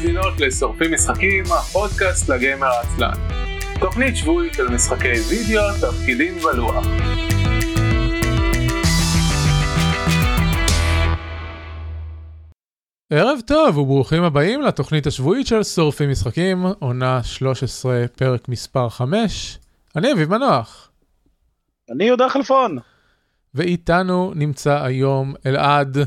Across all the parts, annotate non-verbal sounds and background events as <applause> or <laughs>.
ומאזינות לשורפים משחקים, הפודקאסט לגיימר העצלן. תוכנית שבועית של משחקי וידאו, תפקידים ולוח. ערב טוב וברוכים הבאים לתוכנית השבועית של שורפים משחקים, עונה 13, פרק מספר 5. אני אביב מנוח. אני יהודה חלפון. ואיתנו נמצא היום אלעד,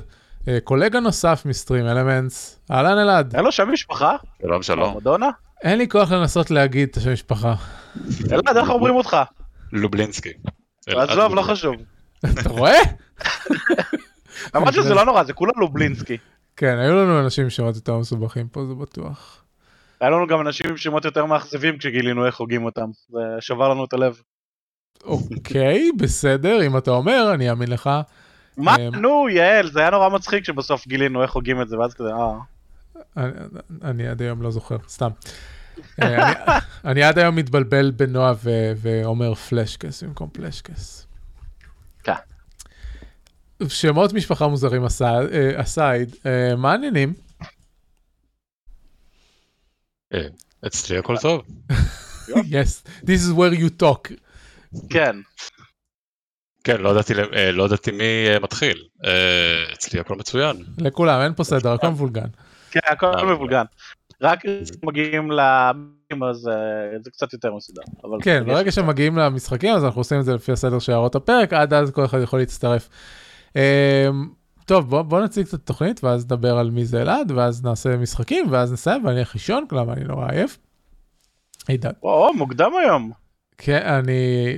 קולגה נוסף מסטרים אלמנטס. אהלן אלעד. אין לו שם משפחה? שלום שלום. מדונה? אין לי כוח לנסות להגיד את השם משפחה. אלעד, איך אומרים אותך? לובלינסקי. עזוב, לא חשוב. אתה רואה? למרות שזה לא נורא, זה כולה לובלינסקי. כן, היו לנו אנשים עם שמות יותר מסובכים פה, זה בטוח. היה לנו גם אנשים עם שמות יותר מאכזבים כשגילינו איך הוגים אותם. זה שבר לנו את הלב. אוקיי, בסדר, אם אתה אומר, אני אאמין לך. מה? אמ, נו, יעל, זה היה נורא מצחיק שבסוף גילינו איך הוגים את זה, ואז כזה, אה. אני- עד היום לא זוכר, סתם. אה, אני- <laughs> עד היום מתבלבל בין נועה ו- ואומר פלשקס במקום פלשקס. כן. שמות משפחה מוזרים אסי- אה, אסייד, אה, מה העניינים? אצלי הכל טוב. <laughs> yes, this is where you talk. כן. כן, לא ידעתי אה, לא ידעתי מי אה, מתחיל. אה, אצלי הכל מצוין. לכולם, אין פה סדר, הכל מבולגן. כן, הכל מבולגן. רק כשמגיעים למים אז זה קצת יותר מסודר. כן, ברגע שמגיעים למשחקים אז אנחנו עושים את זה לפי הסדר של הערות הפרק, עד אז כל אחד יכול להצטרף. טוב, בוא, בוא נציג את התוכנית ואז נדבר על מי זה אלעד, ואז נעשה משחקים, ואז נסיים ואני אלך לישון, למה אני נורא עייף. הידד. או, מוקדם היום. כן, אני...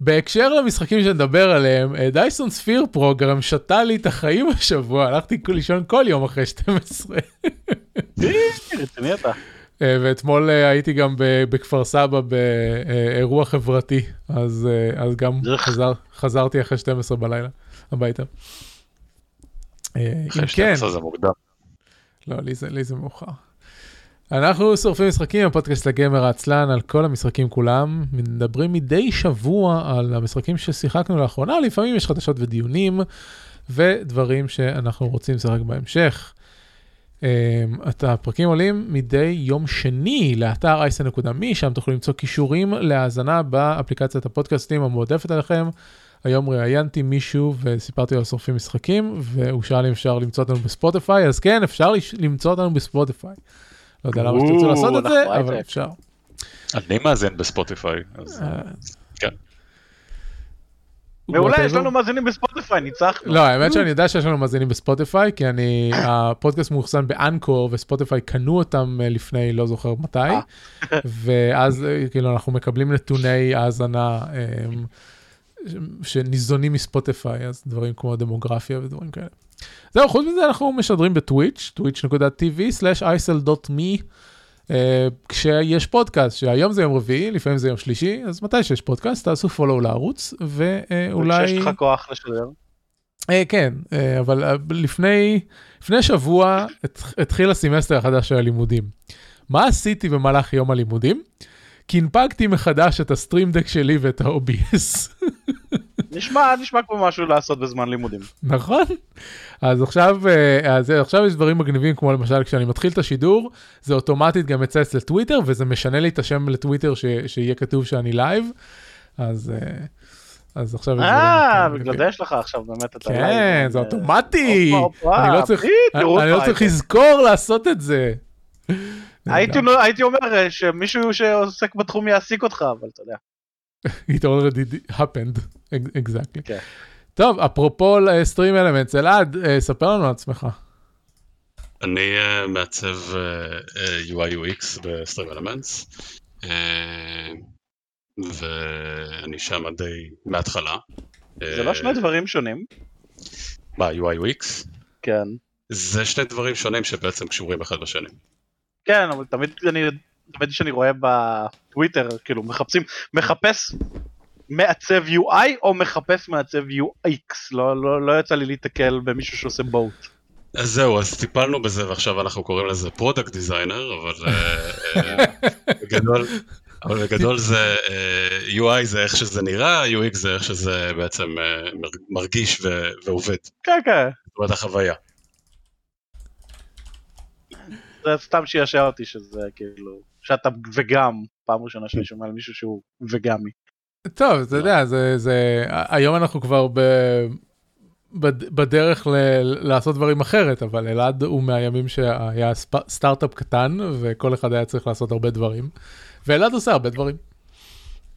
בהקשר למשחקים שנדבר עליהם, אה, דייסון ספיר פרוגרם שתה לי את החיים השבוע, הלכתי לישון כל יום אחרי 12. רציני אתה. אה, ואתמול אה, הייתי גם בכפר סבא באירוע חברתי, אז, אז גם? חזר, חזרתי אחרי 12 בלילה הביתה. אחרי כן, 12 זה מוקדם. לא, לי זה, לי זה מאוחר. אנחנו שורפים משחקים, הפודקאסט לגמר העצלן על כל המשחקים כולם. מדברים מדי שבוע על המשחקים ששיחקנו לאחרונה, לפעמים יש חדשות ודיונים ודברים שאנחנו רוצים לשחק בהמשך. Um, את הפרקים עולים מדי יום שני לאתר אייסן.מי, שם תוכלו למצוא כישורים להאזנה באפליקציית הפודקאסטים המועדפת עליכם. היום ראיינתי מישהו וסיפרתי לו על שורפים משחקים, והוא שאל אם אפשר למצוא אותנו בספוטיפיי, אז כן, אפשר למצוא אותנו בספוטיפיי. לא יודע למה שתרצו לעשות את זה, אנחנו אבל. אפשר. אני מאזין בספוטיפיי. אז, אה, כן. מעולה, יש. לנו מאזינים בספוטיפיי, ניצחנו. לא, האמת שאני יודע שיש לנו מאזינים בספוטיפיי, כי אני, הפודקאסט מאוחסן באנקור, וספוטיפיי קנו אותם אה, לפני לא זוכר מתי, אה. <laughs> ואז כאילו אנחנו מקבלים נתוני האזנה שניזונים מספוטיפיי, אז דברים כמו דמוגרפיה ודברים כאלה. זהו, חוץ מזה אנחנו משדרים בטוויץ', twitch.tv/isl.me. אה, כשיש פודקאסט, שהיום זה יום רביעי, לפעמים זה יום שלישי, אז מתי שיש פודקאסט, תעשו follow לערוץ, ואולי... כשיש לך כוח לשדר. אה, כן, אה, אבל אה, לפני, לפני שבוע הת- התחיל הסמסטר החדש של הלימודים. מה עשיתי במהלך יום הלימודים? כי הנפקתי מחדש את ה Stream Deck שלי ואת ה-OBS. <laughs> נשמע, נשמע כמו משהו לעשות בזמן לימודים. נכון? אז עכשיו, אה, אז עכשיו יש דברים מגניבים כמו למשל כשאני מתחיל את השידור, זה אוטומטית גם יצא לטוויטר וזה משנה לי את השם לטוויטר ש, שיהיה כתוב שאני לייב. אז, אה, אז עכשיו יש אה, בגלל. זה יש לך עכשיו באמת את כן, הלייב. זה אה, אוטומטי. אני לא צריך, לא. לזכור לעשות את זה. הייתי אומר אה, שמישהו שעוסק בתחום יעסיק אותך, אבל אתה יודע. <laughs> It already happened, exactly. כן. טוב, אפרופו סטרים אלמנטס, אלעד, אה, ספר לנו על עצמך. אני אה, מעצב אה, אה, UI UX בסטרים אלמנטס. אה, ואני שם די מההתחלה. זה לא שני דברים שונים. מה, UI UX? כן. זה שני דברים שונים שבעצם קשורים אחד בשני. כן, אבל תמיד אני, תמיד שאני רואה בטוויטר, כאילו מחפשים, מחפש מעצב UI או מחפש מעצב UX, לא, לא, לא יצא לי להתקל במישהו שעושה both. אז זהו, אז טיפלנו בזה ועכשיו אנחנו קוראים לזה product designer, אבל אה, אה, בגדול, אבל בגדול זה אה, UI זה איך שזה נראה, UX זה איך שזה בעצם מר- מרגיש ועובד, כן, כן. זאת אומרת החוויה. זה סתם שישע אותי שזה כאילו, שאתה וגם, פעם ראשונה שאני שומע על מישהו שהוא וגמי. טוב, אתה יודע, זה, זה, היום אנחנו כבר ב, בד, בדרך ל, לעשות דברים אחרת, אבל אלעד הוא מהימים שהיה ספ, סטארט-אפ קטן, וכל אחד היה צריך לעשות הרבה דברים, ואלעד עושה הרבה דברים.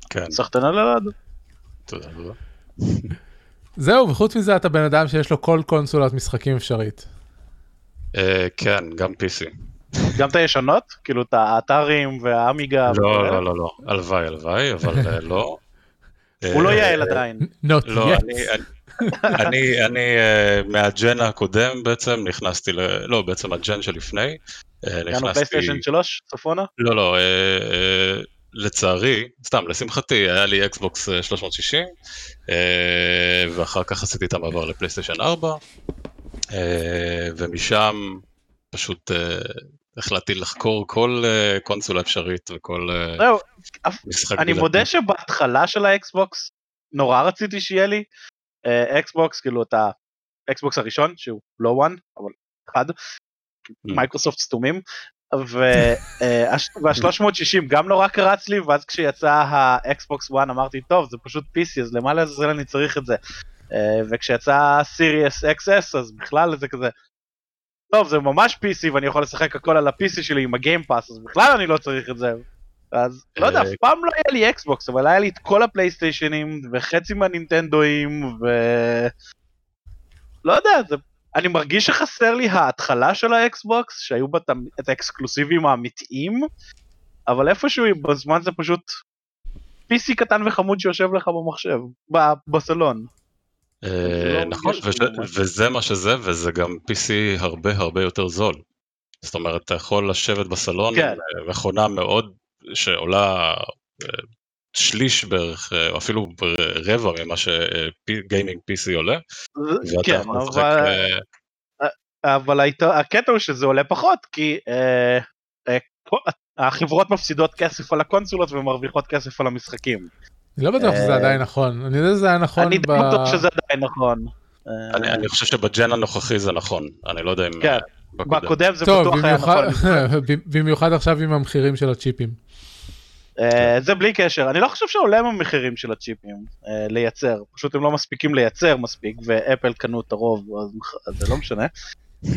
כן, סחטן על אלעד. תודה רבה. זהו, וחוץ מזה אתה בן אדם שיש לו כל קונסולת משחקים אפשרית. אה, כן, גם PC. גם את הישנות? כאילו את האתרים והאמיגה. לא? לא, לא, לא, הלוואי, הלוואי, אבל אה, לא. הוא לא אה, יעל עדיין. Not לא, yet. אני, אני, אה, מה gen הקודם בעצם נכנסתי ל... לא, בעצם ה gen שלפני. גם נכנסתי... הפלייסטיישן 3 צפונה? לא, לא, לצערי, סתם, לשמחתי, היה לי אקסבוקס אה, 360, אה, ואחר כך עשיתי את המעבר לפלייסטיישן 4, אה, ומשם פשוט החלטתי לחקור כל אה, קונסולה אפשרית וכל אה, זהו, משחק. אני. מודה שבהתחלה של האקסבוקס נורא רציתי שיהיה לי אה, אקסבוקס, כאילו את האקסבוקס הראשון שהוא לא וואן, אבל אחד, מייקרוסופט סתומים. וה-360 גם נורא קרץ לי ואז כשיצא האקסבוקס 1 אמרתי טוב זה פשוט PC אז למה לעזאזל אני צריך את זה וכשיצא Series XS אז בכלל זה כזה טוב זה ממש PC ואני יכול לשחק הכל על ה-PC שלי עם הגיימפאס אז בכלל אני לא צריך את זה אז לא יודע, אה, אף פעם לא היה לי אקסבוקס אבל היה לי את כל הפלייסטיישנים וחצי מהנינטנדואים ו... לא יודע, זה... אני מרגיש שחסר לי ההתחלה של האקסבוקס שהיו בה את ה- את האקסקלוסיבים האמיתיים אבל איפשהו בזמן זה פשוט PC קטן וחמוד שיושב לך במחשב, בסלון. אה, לא נכון. וזה מה שזה, וזה גם PC הרבה הרבה יותר זול. זאת אומרת, אתה יכול לשבת בסלון כן. אה, מכונה מאוד, שעולה אה, שליש בערך, או אפילו רבע ממה שגיימינג PC עולה, ואתה כן, יכול לשחק... אבל... הקטע הוא שזה עולה פחות כי אה, אה, החברות מפסידות כסף על הקונסולות ומרוויחות כסף על המשחקים. אני לא בטוח שזה אה, עדיין נכון, אני יודע שזה היה נכון אני. די בטוח שזה עדיין נכון. אני אני חושב שבג'ן הנוכחי זה נכון, אני לא יודע אם... כן. בקודם. זה בטוח היה נכון. <laughs> במיוחד עכשיו עם המחירים של הצ'יפים. אה, זה בלי קשר, אני לא חושב שעולה עם המחירים של הצ'יפים אה, לייצר, פשוט הם לא מספיקים לייצר מספיק ואפל קנו את הרוב אז זה לא משנה. <laughs>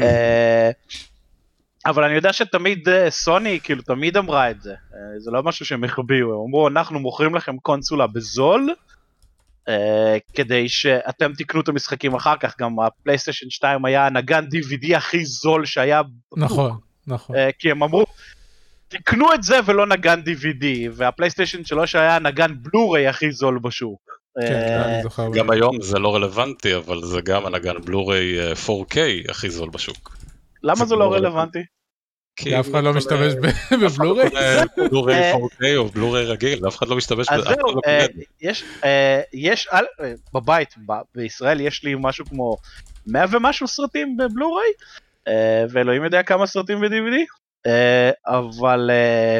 אבל אני יודע שתמיד אה, סוני כאילו תמיד אמרה את זה, אה, זה לא משהו שהם החביאו, הם אמרו אנחנו מוכרים לכם קונסולה בזול אה, כדי שאתם תקנו את המשחקים אחר כך, גם הפלייסטיישן 2 היה הנגן DVD הכי זול שהיה נכון, נכון. כי הם אמרו, תקנו את זה ולא נגן DVD, והפלייסטיישן 3 היה נגן בלוריי הכי זול בשוק. כן, זוכר. גם היום זה לא רלוונטי, אבל זה גם הנגן בלוריי אה, 4K הכי זול בשוק. למה זה לא רלוונטי? כי אף אחד לא משתמש אף אחד לא בבלוריי? קונה בלוריי אה, 4K או בלוריי רגיל, אף אחד לא משתמש אז בזה, אחד זהו, לא אה. יש, אה, אה, בבית, בישראל יש לי משהו כמו 100 ומשהו סרטים בבלוריי, אה, ואלוהים יודע כמה סרטים ב-DVD, אה, אבל אה,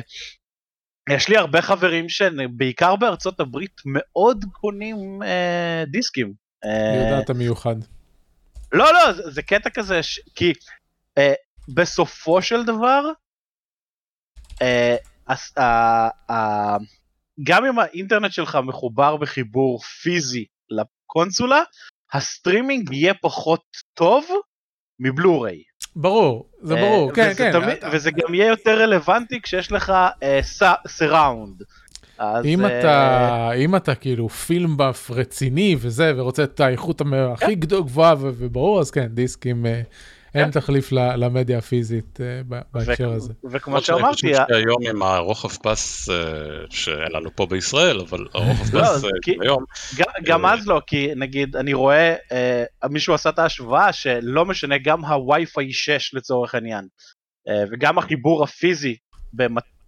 יש לי הרבה חברים שבעיקר בארצות הברית מאוד קונים אה, דיסקים. אה, אני יודע, אתה מיוחד. לא לא זה, קטע כזה. כי אה, בסופו של דבר אה, אה, אה, גם אם האינטרנט שלך מחובר בחיבור פיזי לקונסולה הסטרימינג יהיה פחות טוב מבלוריי. ברור, זה ברור, כן, כן. וזה גם יהיה יותר רלוונטי כשיש לך סראונד. אם אתה, אם אתה כאילו פילם באף רציני וזה, ורוצה את האיכות הכי גדול- גבוהה וברור, אז כן, דיסקים, אה, אין תחליף ל- למדיה הפיזית אה, בהקשר הזה. וכמו שאני שאמרתי, שהיום עם הרוחב פס אה, שאין לנו פה בישראל, אבל הרוחב לא, פס אה, היום, גם, אז לא, כי נגיד אני רואה, אה, מישהו עשה את ההשוואה שלא משנה גם הווי-פיי 6 לצורך העניין, וגם החיבור הפיזי.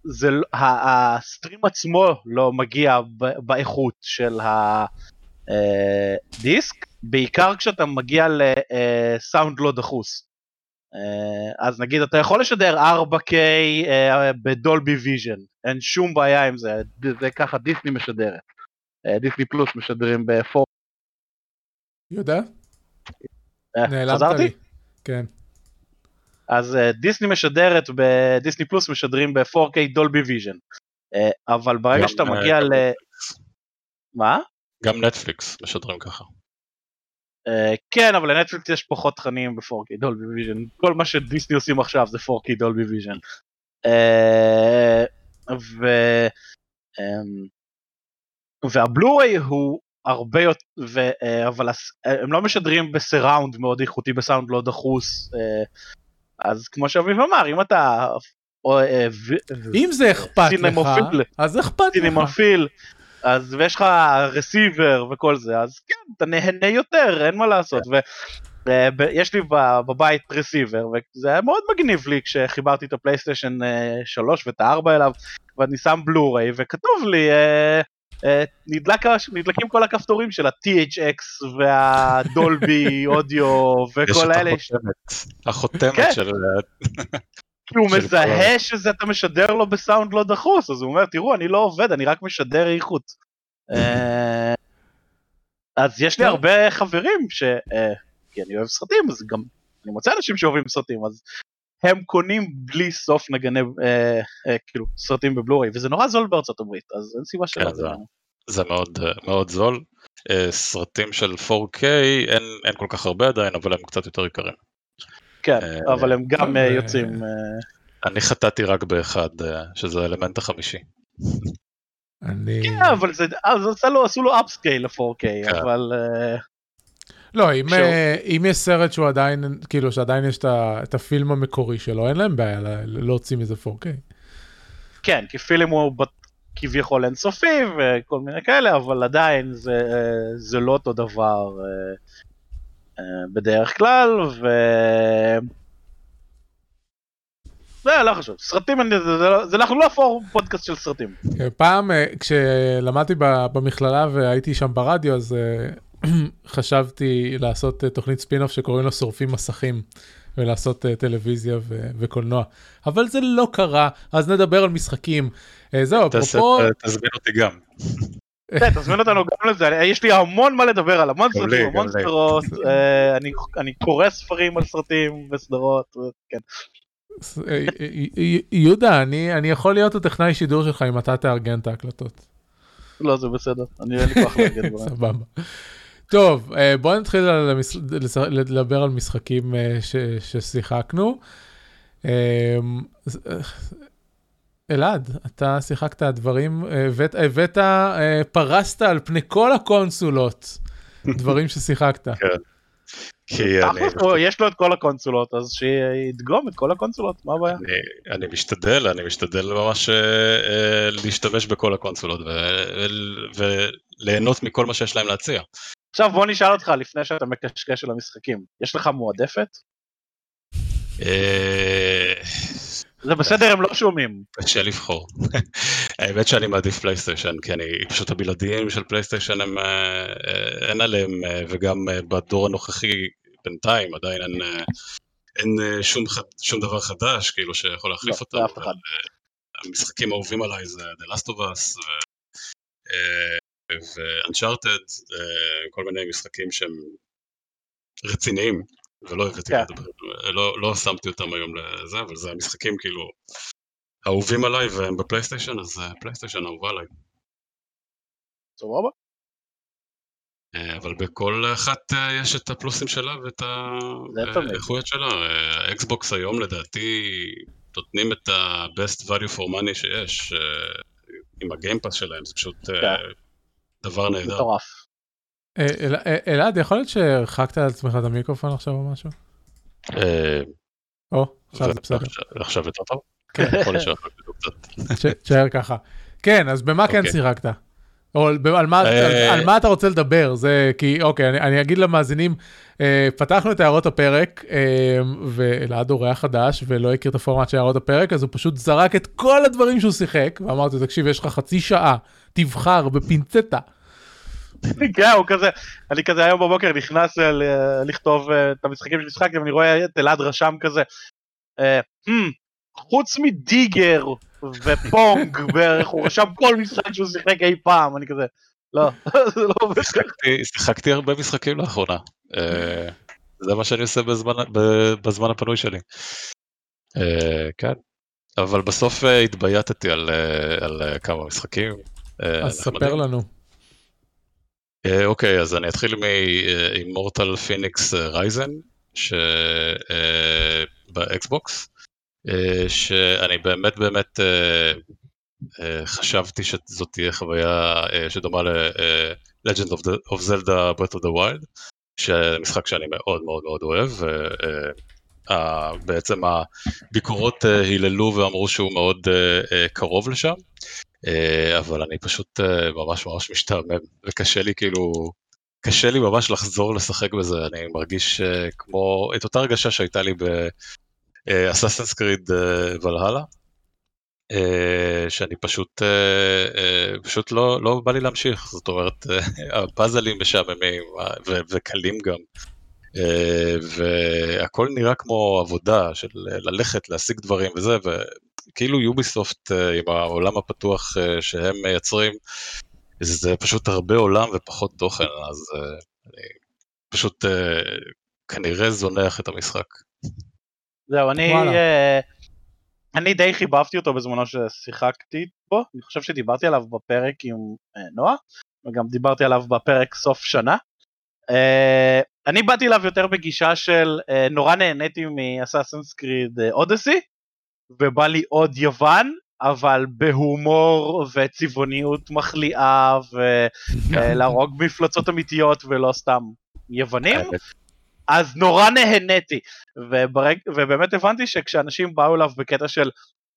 זה, לא- ה- ה stream עצמו לא מגיע באיכות של הדיסק, בעיקר כשאתה מגיע לסאונד לא דחוס. אה, אז נגיד אתה יכול לשדר 4K אה, בדולבי ויז'ן, אין שום בעיה עם זה, זה ככה דיסני משדרת. אה, דיסני פלוס משדרים ב four... יודע? נעלמת חזרתי? לי. כן. אז דיסני משדרת בדיסני פלוס משדרים ב-4K דולבי ויז'ן. אבל ברגע שאתה מגיע ל... מה? גם נטפליקס משדרים ככה. אה, כן, אבל לנטפליקס יש פחות תכנים ב-4K דולבי ויז'ן. כל מה שדיסני עושים עכשיו זה 4K דולבי ויז'ן. אה, ו... אמ, והבלו-ריי הוא הרבה יותר, ו, אה, אבל הס- הם לא משדרים בסיראונד מאוד איכותי, בסאונד לא דחוס, אה, אז כמו שאביב אמר, אם אתה או, ו- אם זה אכפת לך. אז אכפת לך. אז ויש לך רסיבר וכל זה, אז כן, אתה נהנה יותר, אין מה לעשות. ויש לי ב- בבית רסיבר, וזה היה מאוד מגניב לי כשחיברתי את הפלייסטיישן 3 ואת ה-4 אליו, ואני שם בלו-ריי, וכתוב לי, אה, אה, נדלק, נדלקים כל הכפתורים של ה-THX והדולבי אודיו יש וכל את האלה, החותמת, החותמת כן. של... <laughs> כי הוא של מזהה שזה אתה משדר לו בסאונד לא דחוס, אז הוא אומר, תראו, אני לא עובד, אני רק משדר איכות. <laughs> אה, אז יש לי טוב. הרבה חברים ש... אה, כי אני אוהב סרטים, אז גם אני מוצא אנשים שאוהבים סרטים, אז הם קונים בלי סוף נגני, אה, אה, כאילו, סרטים בבלוריי, וזה נורא זול בארצות הברית, אז אין סיבה שלא. כן, זה- זה מאוד אה, מאוד זול. סרטים של 4K אין אין כל כך הרבה עדיין, אבל הם קצת יותר יקרים. כן, אה, אבל הם גם אה, אה, יוצאים... אני חטאתי רק באחד, שזה האלמנט החמישי. אני... כן, אבל זה... אז עשו לו- עשו לו אפסקייל ל-4K, כן. אבל... לא, אם, אם יש סרט שהוא עדיין, כאילו שעדיין יש את ה- את הפילם המקורי שלו, אין להם בעיה להוציא מזה 4K. כן, כי פילם הוא בת- כביכול אינסופי וכל מיני כאלה, אבל עדיין זה, זה לא אותו דבר בדרך כלל, ו... זה לא חשוב, סרטים, אני- זה, זה, לא- זה אנחנו לא פורום פודקאסט של סרטים. כן, פעם אה, כשלמדתי ב- במכללה והייתי שם ברדיו, אז אה, <clears throat> חשבתי לעשות אה, תוכנית ספין-אוף שקוראים לו שורפים מסכים, ולעשות אה, טלוויזיה ו- וקולנוע. אבל זה לא קרה, אז נדבר על משחקים. אה, זהו, אפרופו, תזמין אותי גם. <laughs> תזמין אותנו גם לזה, יש לי המון מה לדבר על המון סרטים, המון. סדרות, אה, אני- אני קורא ספרים על סרטים וסדרות, כן. אה, אה, יהודה, אני אני יכול להיות הטכנאי שידור שלך אם אתה תארגן את ההקלטות. לא, זה בסדר, אני אין לי כוח דברים. <laughs> סבבה. טוב, בוא נתחיל לדבר על משחקים. ששיחקנו. אה, אה, אלעד, אתה שיחקת דברים, אה, הבאת, הבאת, אה, פרסת על פני כל הקונסולות דברים ששיחקת. <laughs> תכלס, הוא- יש לו את כל הקונסולות, אז שידגום את כל הקונסולות, מה הבעיה? אני, משתדל, אני משתדל ממש אה, אה, להשתמש בכל הקונסולות וליהנות מכל מה שיש להם להציע. עכשיו בוא נשאל אותך לפני שאתה מקשקש על המשחקים, יש לך מועדפת? זה בסדר, הם לא שומעים. קשה לבחור. האמת שאני מעדיף פלייסטיישן, כי אני פשוט הבלעדיים של פלייסטיישן הם, אה, אה, אין עליהם, אה, וגם בדור הנוכחי בינתיים עדיין אין, אין שום, שום דבר חדש, כאילו שיכול להחליף לא, אותם. לאף אבל, המשחקים האהובים עליי זה The Last of Us ו-Uncharted, אה, כל מיני משחקים שהם רציניים, ולא הבאתי כן. לדבר, לא, לא שמתי אותם היום לזה, אבל זה המשחקים כאילו אהובים עליי והם בפלייסטיישן, אז אה, פלייסטיישן אהובה עליי. סבבה? אה, אבל בכל אחת אה, יש את הפלוסים שלה ואת. האיכויות שלה. האקסבוקס היום לדעתי נותנים את ה-best value for money שיש, עם הגיימפאס שלהם, זה פשוט כן. דבר נהדר. מטורף. אה, אה, אלעד, יכול להיות שהרחקת על עצמך את המיקרופון עכשיו או משהו? אה, או, עכשיו זה בסדר. עכשיו יותר טוב? כן. <laughs> יכול להיות תשאר ככה. כן, אז במה כן אוקיי. שיחקת? או על- מה- על- על מה אתה רוצה לדבר? זה כי, אוקיי, אני- אני אגיד למאזינים, אה, פתחנו את הערות הפרק, אה, ואלעד אורח חדש ולא הכיר את הפורמט של הערות הפרק, אז הוא פשוט זרק את כל הדברים שהוא שיחק, ואמרתי, תקשיב, יש לך חצי שעה, תבחר בפינצטה. <laughs> כן, הוא כזה, אני כזה היום בבוקר נכנס אל, אה, לכתוב אה, את המשחקים שמשחקתי, ואני רואה את אלעד רשם כזה, אה, "Hmm, חוץ מדיגר ופונג בערך, <laughs> הוא רשם כל משחק שהוא שיחק אי פעם, אני כזה, לא, <laughs> זה לא עובד. שיחקתי- הרבה משחקים לאחרונה. זה מה שאני עושה בזמן- הפנוי שלי. כן, אבל בסוף התבייתתי על, על כמה משחקים. אז. ספר לנו. אה, אוקיי, אז אני אתחיל מ Immortals Fenyx Rising, באקסבוקס, שאני באמת באמת אה, אה, חשבתי שזאת תהיה חוויה אה, שדומה ל-Legend of, Zelda Breath of the Wild, שמשחק שאני מאוד מאוד מאוד אוהב, ובעצם הביקורות אה, היללו ואמרו שהוא מאוד אה, אה, קרוב לשם, אה, אבל אני פשוט אה, ממש ממש משתעמם, וקשה לי כאילו, קשה לי ממש לחזור לשחק בזה, אני מרגיש אה, כמו, את אותה הרגשה שהייתה לי באססנס קריד ולהלה, אה, שאני פשוט, אה, אה, פשוט לא, לא בא לי להמשיך, זאת אומרת, אה, הפאזלים משעממים אה, וקלים גם. אה, והכל נראה כמו עבודה של ללכת, להשיג דברים וזה, וכאילו יוביסופט אה, עם העולם הפתוח אה, שהם מייצרים, זה פשוט הרבה עולם ופחות תוכן, אז אה, אני פשוט אה, כנראה זונח את המשחק. זהו, אני. אה, אני די חיבבתי אותו בזמנו ששיחקתי בו, אני חושב שדיברתי עליו בפרק עם אה, נועה, וגם דיברתי עליו בפרק סוף שנה. אה, אני באתי אליו יותר בגישה של אה, נורא נהניתי מאסאסנס קריד אודסי, ובא לי עוד יוון, אבל בהומור וצבעוניות מחליאה, ולהרוג <laughs> מפלצות אמיתיות ולא סתם יוונים. אז נורא נהניתי, וברג... ובאמת הבנתי שכשאנשים באו אליו בקטע של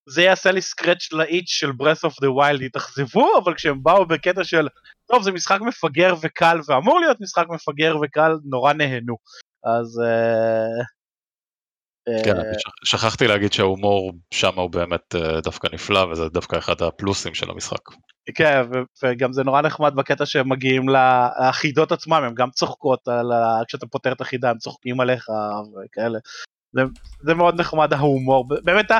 זה יעשה לי סקרץ' לאיץ' של Breath of the Wild יתאכזבו, אבל כשהם באו בקטע של טוב זה משחק מפגר וקל ואמור להיות משחק מפגר וקל, נורא נהנו. אז... אה, כן, אה, שכחתי להגיד שההומור שם הוא באמת אה, דווקא נפלא, וזה דווקא אחד הפלוסים של המשחק. כן, וגם זה נורא נחמד בקטע שהם מגיעים לחידות עצמם, הם גם צוחקות. כשאתה פותר את החידה, הם צוחקים עליך וכאלה. זה, זה מאוד נחמד ההומור, באמת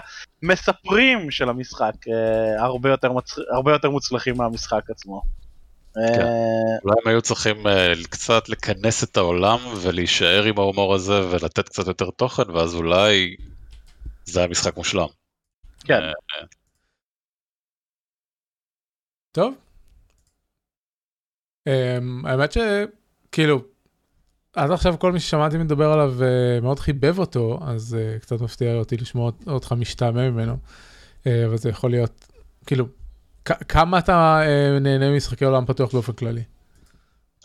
המספרים של המשחק אה, הרבה, יותר מצ... הרבה יותר מוצלחים מהמשחק עצמו. כן. אה, אולי הם היו צריכים אה, קצת לכנס את העולם ולהישאר עם ההומור הזה ולתת קצת יותר תוכן, ואז אולי זה היה משחק מושלם. כן. אה, טוב. Um, האמת שכאילו, עד עכשיו כל מי ששמעתי מדבר עליו מאוד חיבב אותו, אז קצת מפתיע אותי לשמוע אותך משתעמם ממנו. אבל זה יכול להיות, כאילו, כמה אתה uh, נהנה ממשחקי עולם פתוח באופן כללי?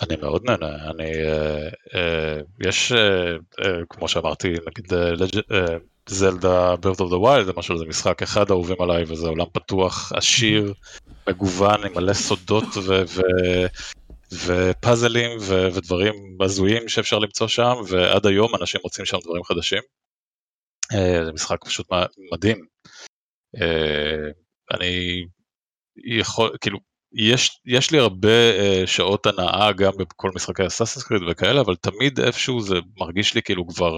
אני מאוד נהנה, אני, אה, אה, יש, אה, אה, כמו שאמרתי, נגיד אה, אה, זלדה Birth of the Wild, למשל, זה משחק אחד אהובים עליי, וזה עולם פתוח, עשיר, מגוון, עם מלא סודות ופאזלים ודברים הזויים שאפשר למצוא שם, ועד היום אנשים מוצאים שם דברים חדשים. אה, זה משחק פשוט מדהים. אה, אני יכול, כאילו, יש, יש לי הרבה uh, שעות הנאה גם בכל משחקי אסאסינס קריד וכאלה, אבל תמיד איפשהו זה מרגיש לי כאילו כבר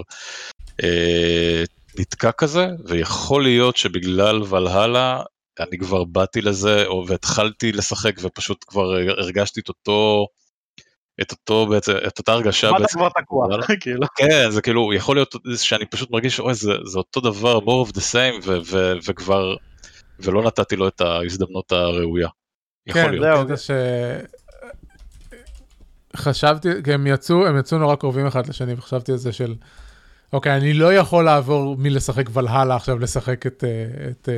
uh, נתקע כזה, ויכול להיות שבגלל ולהלה אני כבר באתי לזה, או והתחלתי לשחק ופשוט כבר הרגשתי את אותו, את אותו בעצם, את אותה הרגשה מה אתה בעצם. כבר תקוע. <laughs> כאילו. כן, זה כאילו, יכול להיות שאני פשוט מרגיש, אוי, זה, זה אותו דבר, more of the same, ו, ו, וכבר, ולא נתתי לו את ההזדמנות הראויה. יכול כן, להיות. זהו. ש... חשבתי, כי הם יצאו, הם יצאו נורא קרובים אחד לשני, וחשבתי על זה של, אוקיי, אני לא יכול לעבור מלשחק ואלהלה עכשיו לשחק את, אה, את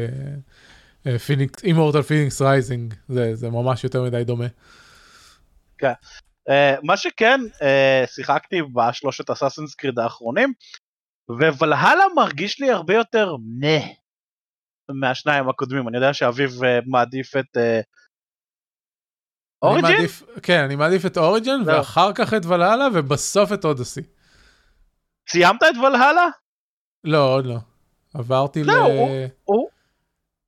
פיניקס, Immortals Fenyx Rising, זה, זה ממש יותר מדי דומה. אה, מה שכן, אה, שיחקתי בשלושת Assassin's Creed האחרונים, וולהלה מרגיש לי הרבה יותר נה מהשניים הקודמים, אני יודע שאביב אה, מעדיף את אה, אוריג'ין? מעדיף, כן, אני מעדיף את אוריג'ין, זהו. ואחר כך את ולהלה, ובסוף את אודסי. סיימת את וולהלה? לא, עוד לא. עברתי ל... לא, הוא- הוא,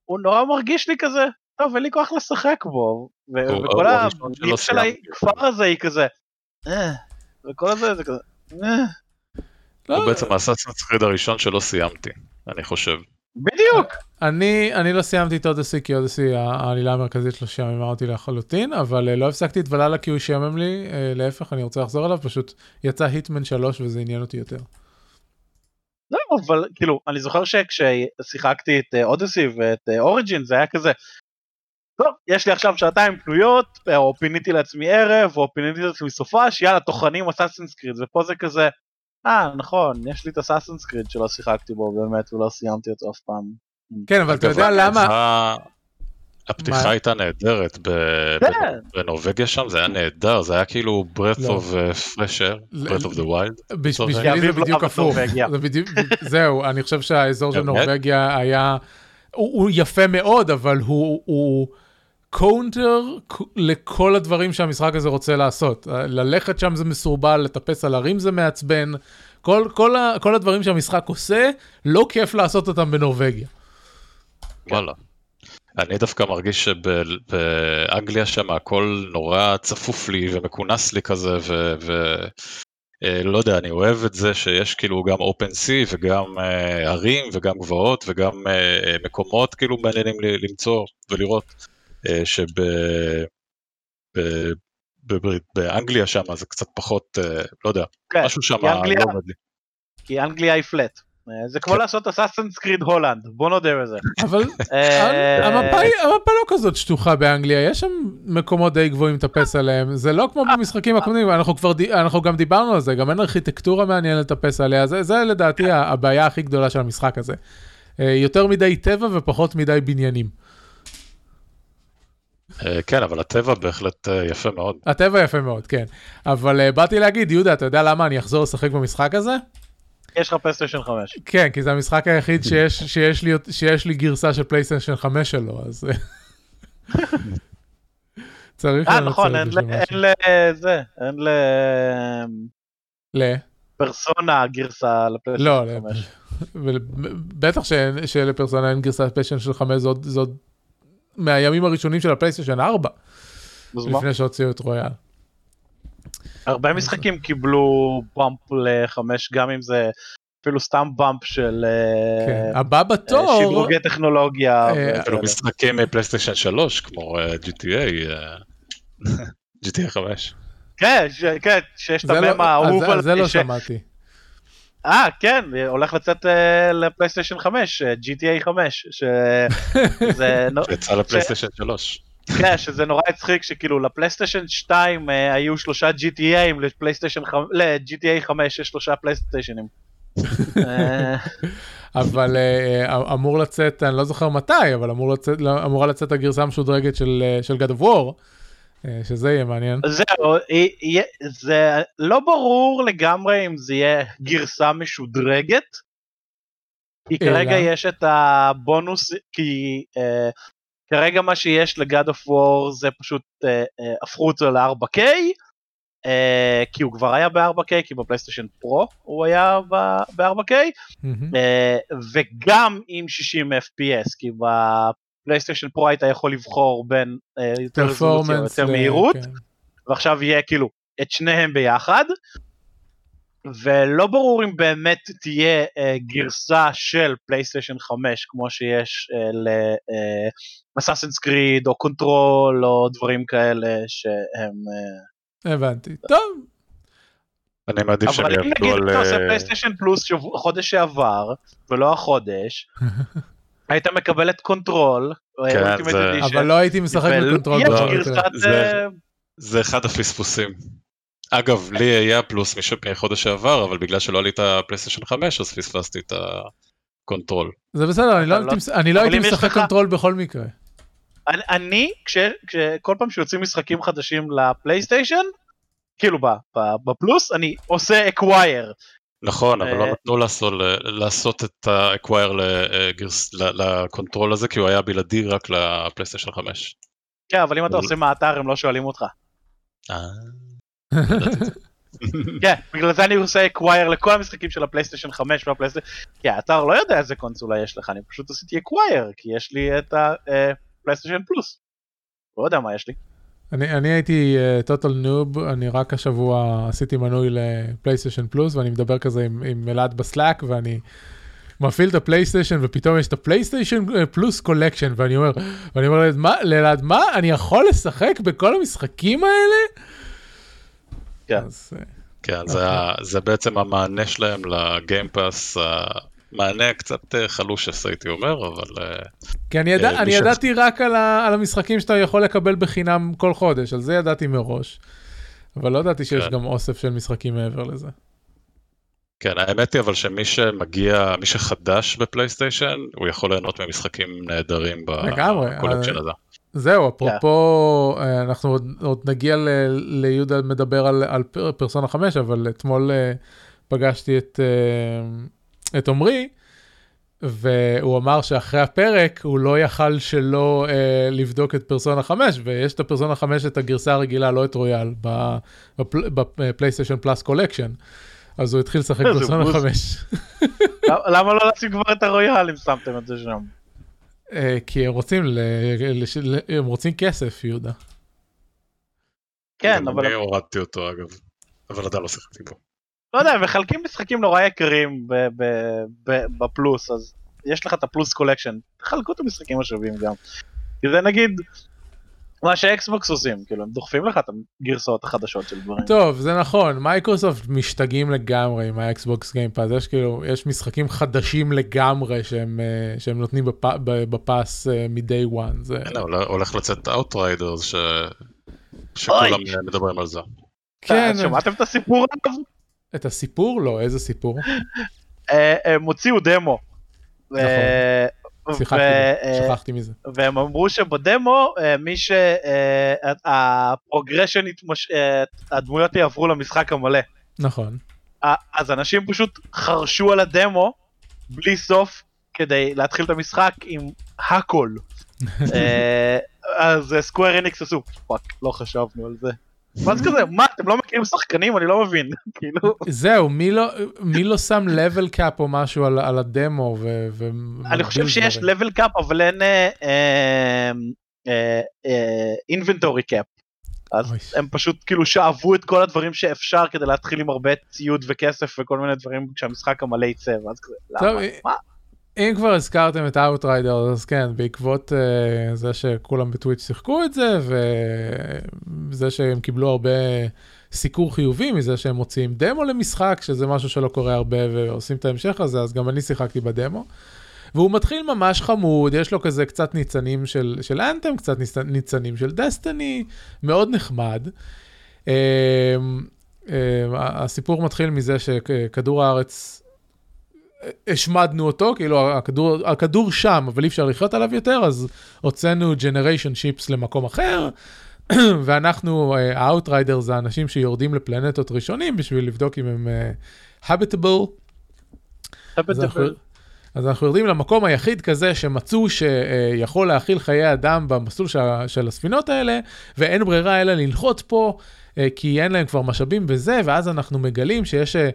הוא נורא מרגיש לי כזה, טוב אין לי כוח לשחק בו, וכל הביט של. הכפר הזה היא כזה, "אה", וכל הזה זה כזה, "אה", לא, הוא בעצם האסאסינס קריד הראשון שלא סיימתי, אני חושב. בדיוק, אני, אני לא סיימתי את אודסי, כי אודסי, העלילה המרכזית שלו שעממה אותי לחלוטין, אבל אה, לא הפסקתי את ולהלה כי הוא שעמם לי, אה, להפך, אני רוצה לחזור אליו, פשוט יצא היטמן 3 וזה עניין אותי יותר. לא, אבל כאילו אני זוכר שכששיחקתי את אודסי ואת אוריג'ין זה היה כזה. טוב יש לי עכשיו שעתיים פנויות או פיניתי לעצמי ערב או פיניתי לעצמי סופש יאללה טוחנים אסאסינס קריד ופה זה כזה. אה נכון יש לי את אסאסינס קריד שלא שיחקתי בו באמת ולא סיימתי אותו אף פעם. כן אבל אתה יודע למה. הפתיחה הייתה נהדרת כן. בנורבגיה שם זה היה נהדר זה היה כאילו breath of fresh air breath of the wild. בשבילי זה בדיוק הפוך זהו אני חושב שהאזור של נורבגיה היה הוא יפה מאוד אבל הוא קונטר לכל הדברים שהמשחק הזה רוצה לעשות ללכת שם זה מסורבל לטפס על הרים זה מעצבן כל הדברים שהמשחק עושה לא כיף לעשות אותם בנורבגיה. וואלה. אני דווקא מרגיש שבאנגליה שם הכל נורא צפוף לי ומכונס לי כזה ולא יודע, אני אוהב את זה שיש כאילו גם אופן סי וגם uh, ערים וגם גבעות וגם uh, מקומות כאילו מעניינים לי למצוא ולראות uh, שבאנגליה שם זה קצת פחות, uh, לא יודע, כן, משהו שם לא עובד לי. כי אנגליה היא פלט. אה, זה כמו כן. לעשות אסאסנס קריד הולנד בוא נודה בזה. אבל אה, המפה לא כזאת שטוחה באנגליה יש שם מקומות די גבוהים לטפס עליהם זה לא כמו במשחקים הקודמים אנחנו כבר אנחנו גם דיברנו על זה גם אין ארכיטקטורה מעניינת לטפס עליה זה לדעתי הבעיה הכי גדולה של המשחק הזה. אה, יותר מדי טבע ופחות מדי בניינים. כן אבל הטבע בהחלט יפה מאוד. הטבע יפה מאוד כן אבל באתי להגיד יהודה אתה יודע למה אני אחזור לשחק במשחק הזה? יש לך פלייסטיישן 5. כן, כי זה המשחק היחיד שיש, שיש, לי, שיש לי גרסה של פלייסטיישן 5 שלו, אז... <laughs> צריך אה, נכון, אין לזה, אין ל... ל... פרסונה גרסה לפלייסטיישן 5. לא, בטח שלפרסונה אין גרסה לפלייסטיישן של 5, זאת מהימים הראשונים של הפלייסטיישן 4, לפני שהוציאו את רויאל. הרבה משחקים קיבלו באמפ לחמש גם אם זה אפילו סתם באמפ של אה, כן. הבא בתור שדרוגי טכנולוגיה. אה, אפילו משחקים מפלייסטיישן 3 כמו אה, GTA. GTA 5. כן, כן, שיש את המם לא- האהוב על זה לא שמעתי. אה, כן, הולך לצאת לפלייסטיישן 5, GTA 5, שזה... יצא לפלייסטיישן 3. כן, שזה נורא הצחיק שכאילו לפלייסטיישן 2 אה, היו שלושה GTAים, לפלייסטיישן 5, ל-GTA 5 יש שלושה פלייסטיישנים. <laughs> אה. אבל אה, אמור לצאת, אני לא זוכר מתי, אבל לא, אמורה לצאת הגרסה המשודרגת של, של God of War, שזה יהיה מעניין. זהו, זה לא ברור לגמרי אם זה יהיה גרסה משודרגת. כי כרגע יש את הבונוס, כי כרגע מה שיש לגד אוף וור זה פשוט uh, uh, הפכו אותו ל-4K, uh, כי הוא כבר היה ב-4K, כי בפלייסטיישן פרו הוא היה ב-4K, mm-hmm. uh, וגם עם 60 FPS, כי בפלייסטיישן פרו היית יכול לבחור בין uh, יותר רזולוציה ויותר מהירות, כן. ועכשיו יהיה כאילו את שניהם ביחד. ולא ברור אם באמת תהיה אה, גרסה של פלייסטיישן 5 כמו שיש אה, ל Assassin's Creed או Control או דברים כאלה שהם... אה... הבנתי, טוב. אני מעדיף שהם יעבדו על... אבל אם נגיד אתה עושה פלייסטיישן פלוס חודש שעבר ולא החודש, <laughs> היית מקבל את Control, כן, זה... אבל לא הייתי משחק ב Control. זה אחד הפספוסים. אגב, לי היה פלוס מחודש שעבר, אבל בגלל שלא היה לי את הפלייסטיישן 5, אז פספסתי את ה Control. זה בסדר, אני לא, לא הייתי משחק Control בכל מקרה. אני, כל פעם שיוצאים משחקים חדשים לפלייסטיישן, כאילו בפלוס, אני עושה acquire. נכון, אבל לא אה, נתנו לעשות את ה acquire ל Control הזה, כי הוא היה בלעדי רק לפלייסטיישן 5. כן, אבל אם אתה עושה מאתר הם לא שואלים אותך. אה. כן, בגלל זה אני עושה acquire לכל המשחקים של הפלייסטיישן 5 והפלייסטיישן, כי האתר לא יודע איזה קונסולה יש לך, אני פשוט עשיתי acquire, כי יש לי את הפלייסטיישן פלוס. לא יודע מה יש לי. אני, אני הייתי total אה, noob, אני רק השבוע עשיתי מנוי לפלייסטיישן פלוס ואני מדבר כזה עם, עם אלעד ב Slack ואני מפעיל את הפלייסטיישן ופתאום יש את הפלייסטיישן פלוס Collection ואני אומר, ואני אומר לאלעד מה, אני יכול לשחק בכל המשחקים האלה? כן. אז, כן, זה, זה בעצם המענה שלהם ל Game Pass מענה קצת אה, חלושס הייתי אומר, אבל אה, כי אני, ידע, אה, אני ש- ידעתי רק על, ה, על המשחקים שאתה יכול לקבל בחינם כל חודש, על זה ידעתי מראש. אבל לא ידעתי שיש כן. גם אוסף של משחקים מעבר לזה. כן, האמת היא אבל שמי שמגיע, מי שחדש בפלייסטיישן, הוא יכול ליהנות ממשחקים נהדרים ב Collection אה, הזה. זהו, אפרופו, אה, אנחנו עוד, עוד נגיע ל, ליהודה מדבר על, על פר- פרסונה 5, אבל אתמול אה, פגשתי את, אה, את עמרי, והוא אמר שאחרי הפרק הוא לא יכל שלא אה, לבדוק את פרסונה 5, ויש את הפרסונה 5 את הגרסה הרגילה, לא את רויאל, בפלייסטיישן Plus Collection. אז הוא התחיל לשחק פרסונה בוז. 5. למ- למה לא לשים כבר את הרויאל אם שמתם את זה שם? אה, כי הם רוצים, ל, לש, ל, הם רוצים כסף, יהודה. כן, אבל אני הורדתי אותו אגב, אבל עדיין לא שיחקתי בו. לא יודע, מחלקים משחקים נורא יקרים ב- ב- ב- בפלוס, אז יש לך את ה Plus Collection, תחלקו את המשחקים השווים גם. כי זה נגיד מה שאקסבוקס עושים, כאילו הם דוחפים לך את הגרסאות החדשות של דברים. טוב, זה נכון, מייקרוסופט משתגעים לגמרי עם האקסבוקס Game Pass, יש כאילו, יש משחקים חדשים לגמרי שהם, אה, שהם נותנים בפ, ב pass אה, מ-day one, זה... הולך- לצאת Outriders ש... שכולם אה, מדברים על זה. כן, שמעתם את הסיפור עליו? את הסיפור? לא, איזה סיפור? הם הוציאו דמו. ו- שיחקתי ו- בו, אה, שכחתי מזה. והם אמרו שבדמו אה, מי שה progression. אה, הדמויות יעברו למשחק המלא. נכון. אז אנשים פשוט חרשו על הדמו בלי סוף כדי להתחיל את המשחק עם הכל. <laughs> אז Square Enix עשו fuck לא חשבנו על זה. מה זה כזה מה אתם לא מכירים שחקנים אני לא מבין <laughs> כאילו זהו, מי לא, מי לא שם level cap או משהו על, על הדמו ו... ו- אני חושב שיש level cap אבל אין inventory cap. אז אוי. הם פשוט כאילו שאבו את כל הדברים שאפשר כדי להתחיל עם הרבה ציוד וכסף וכל מיני דברים כשהמשחק המלא יצא ואז כזה למה? אה, מה? אם כבר הזכרתם את Outriders, אז כן, בעקבות uh, זה שכולם בטוויץ' שיחקו את זה, וזה שהם קיבלו הרבה סיקור חיובי מזה שהם מוציאים דמו למשחק, שזה משהו שלא קורה הרבה ועושים את ההמשך הזה, אז גם אני שיחקתי בדמו. והוא מתחיל ממש חמוד, יש לו כזה קצת ניצנים של, של אנתם, קצת ניצ- ניצנים של דסטיני, מאוד נחמד. Um, um, הסיפור מתחיל מזה שכדור הארץ השמדנו אותו, כאילו הכדור, הכדור שם, אבל אי אפשר לחיות עליו יותר, אז הוצאנו generation ships למקום אחר, <clears throat> ואנחנו, ה Outrider זה האנשים שיורדים לפלנטות ראשונים בשביל לבדוק אם הם אה, habitable. אז אנחנו, אז אנחנו יורדים למקום היחיד כזה שמצאו שיכול להכיל חיי אדם במסלול של, של הספינות האלה, ואין ברירה אלא לנחות פה, אה, כי אין להם כבר משאבים וזה, ואז אנחנו מגלים שיש... אה, אה,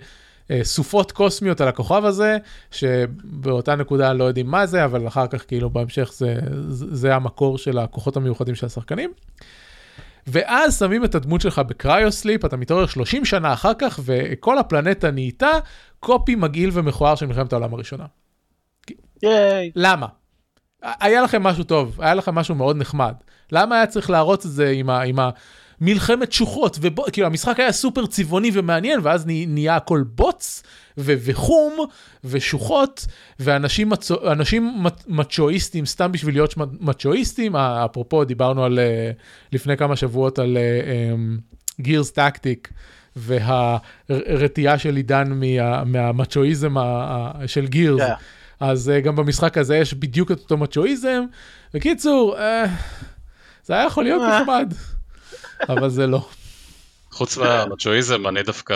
סופות קוסמיות על הכוכב הזה, שבאותה נקודה לא יודעים מה זה, אבל אחר כך כאילו בהמשך זה, זה המקור של הכוחות המיוחדים של השחקנים. ואז שמים את הדמות שלך בקריוסליפ, אתה מתעורר 30 שנה אחר כך, וכל הפלנטה נהייתה קופי מגעיל ומכוער של מלחמת העולם הראשונה. ייי. למה? היה לכם משהו טוב, היה לכם משהו מאוד נחמד. למה היה צריך להראות את זה עם, ה, עם המלחמת שוחות, ובו, כאילו המשחק היה סופר צבעוני ומעניין, ואז נה, נהיה הכל בוץ, ו, וחום, ושוחות, ואנשים מצו, אנשים מצ- מצ'ואיסטים סתם בשביל להיות מצ'ואיסטים, אה, אפרופו דיברנו על, אה, לפני כמה שבועות על גירס טקטיק. והרתיעה של עידן מה, מהמצ'ואיזם של גירס. כן. אז uh, גם במשחק הזה יש בדיוק את אותו מצ'ואיזם. בקיצור, uh, זה היה יכול להיות אה. נחמד, אבל זה לא. חוץ מהמצ'ואיזם, אני דווקא,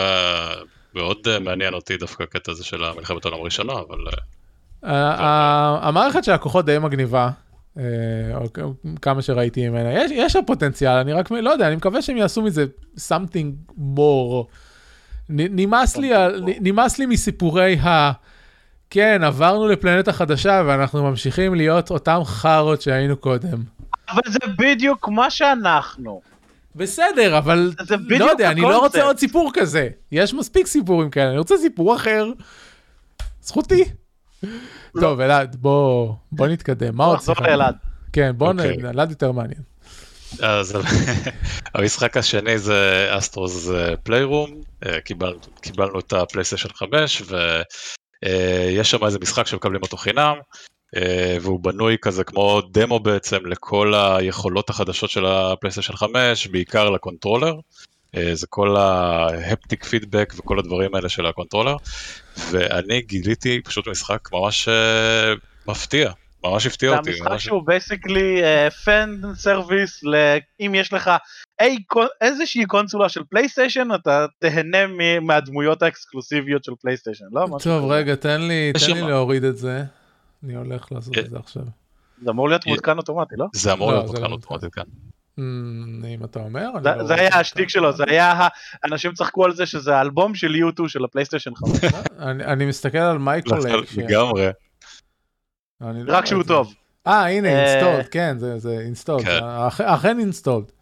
מאוד אה, מעניין אותי דווקא הקטע הזה של המלחמת העולם הראשונה, אבל אה, המערכת של הכוחות די מגניבה, uh, או כמה שראיתי ממנה. יש, יש לה פוטנציאל, אני רק לא יודע, אני מקווה שהם יעשו מזה something more. נמאס לי, נמאס לי מסיפורי ה... כן, עברנו לפלנטה חדשה ואנחנו ממשיכים להיות אותם חארות שהיינו קודם. אבל זה בדיוק מה שאנחנו. בסדר, אבל לא יודע, אני לא. רוצה עוד סיפור כזה. יש מספיק סיפורים כאלה, אני רוצה סיפור אחר. זכותי. טוב, אלעד, בוא בוא נתקדם. מה עוד נחזור? לאלעד. כן, בוא נ... אוקיי. אלעד יותר מעניין. אז <laughs> המשחק השני זה אסטרוס פליירום, קיבלנו את הפלייסטיישן 5 אה, יש שם איזה משחק שמקבלים אותו חינם, אה, והוא בנוי כזה כמו דמו בעצם לכל היכולות החדשות של הפלייסטיישן 5, בעיקר ל controller. אה, זה כל ה haptic feedback וכל הדברים האלה של ה controller, ואני גיליתי פשוט משחק ממש אה, מפתיע, ממש הפתיע זה אותי. המשחק ממש... שהוא basically fan service, אם יש לך אי, איזושהי קונסולה של פלייסטיישן, אתה תהנה מהדמויות האקסקלוסיביות של פלייסטיישן, לא? טוב. רגע, תן לי תן להוריד את זה. אני הולך לעשות את זה עכשיו. זה אמור להיות מעודכן אוטומטי, לא? זה אמור לא, להיות מותקן לא אוטומטית כאן. אמ, אם אתה אומר, זה- לא היה השטיק שלו, זה היה, אנשים צחקו על זה שזה האלבום של U2 של הפלייסטיישן 5, <laughs> אני אני מסתכל על מייקרולייק. ש- לגמרי. רק שהוא. טוב. אה, הנה, אה, אינסטולד, כן, זה- זה אינסטולד. כן. אכן אינסטולד.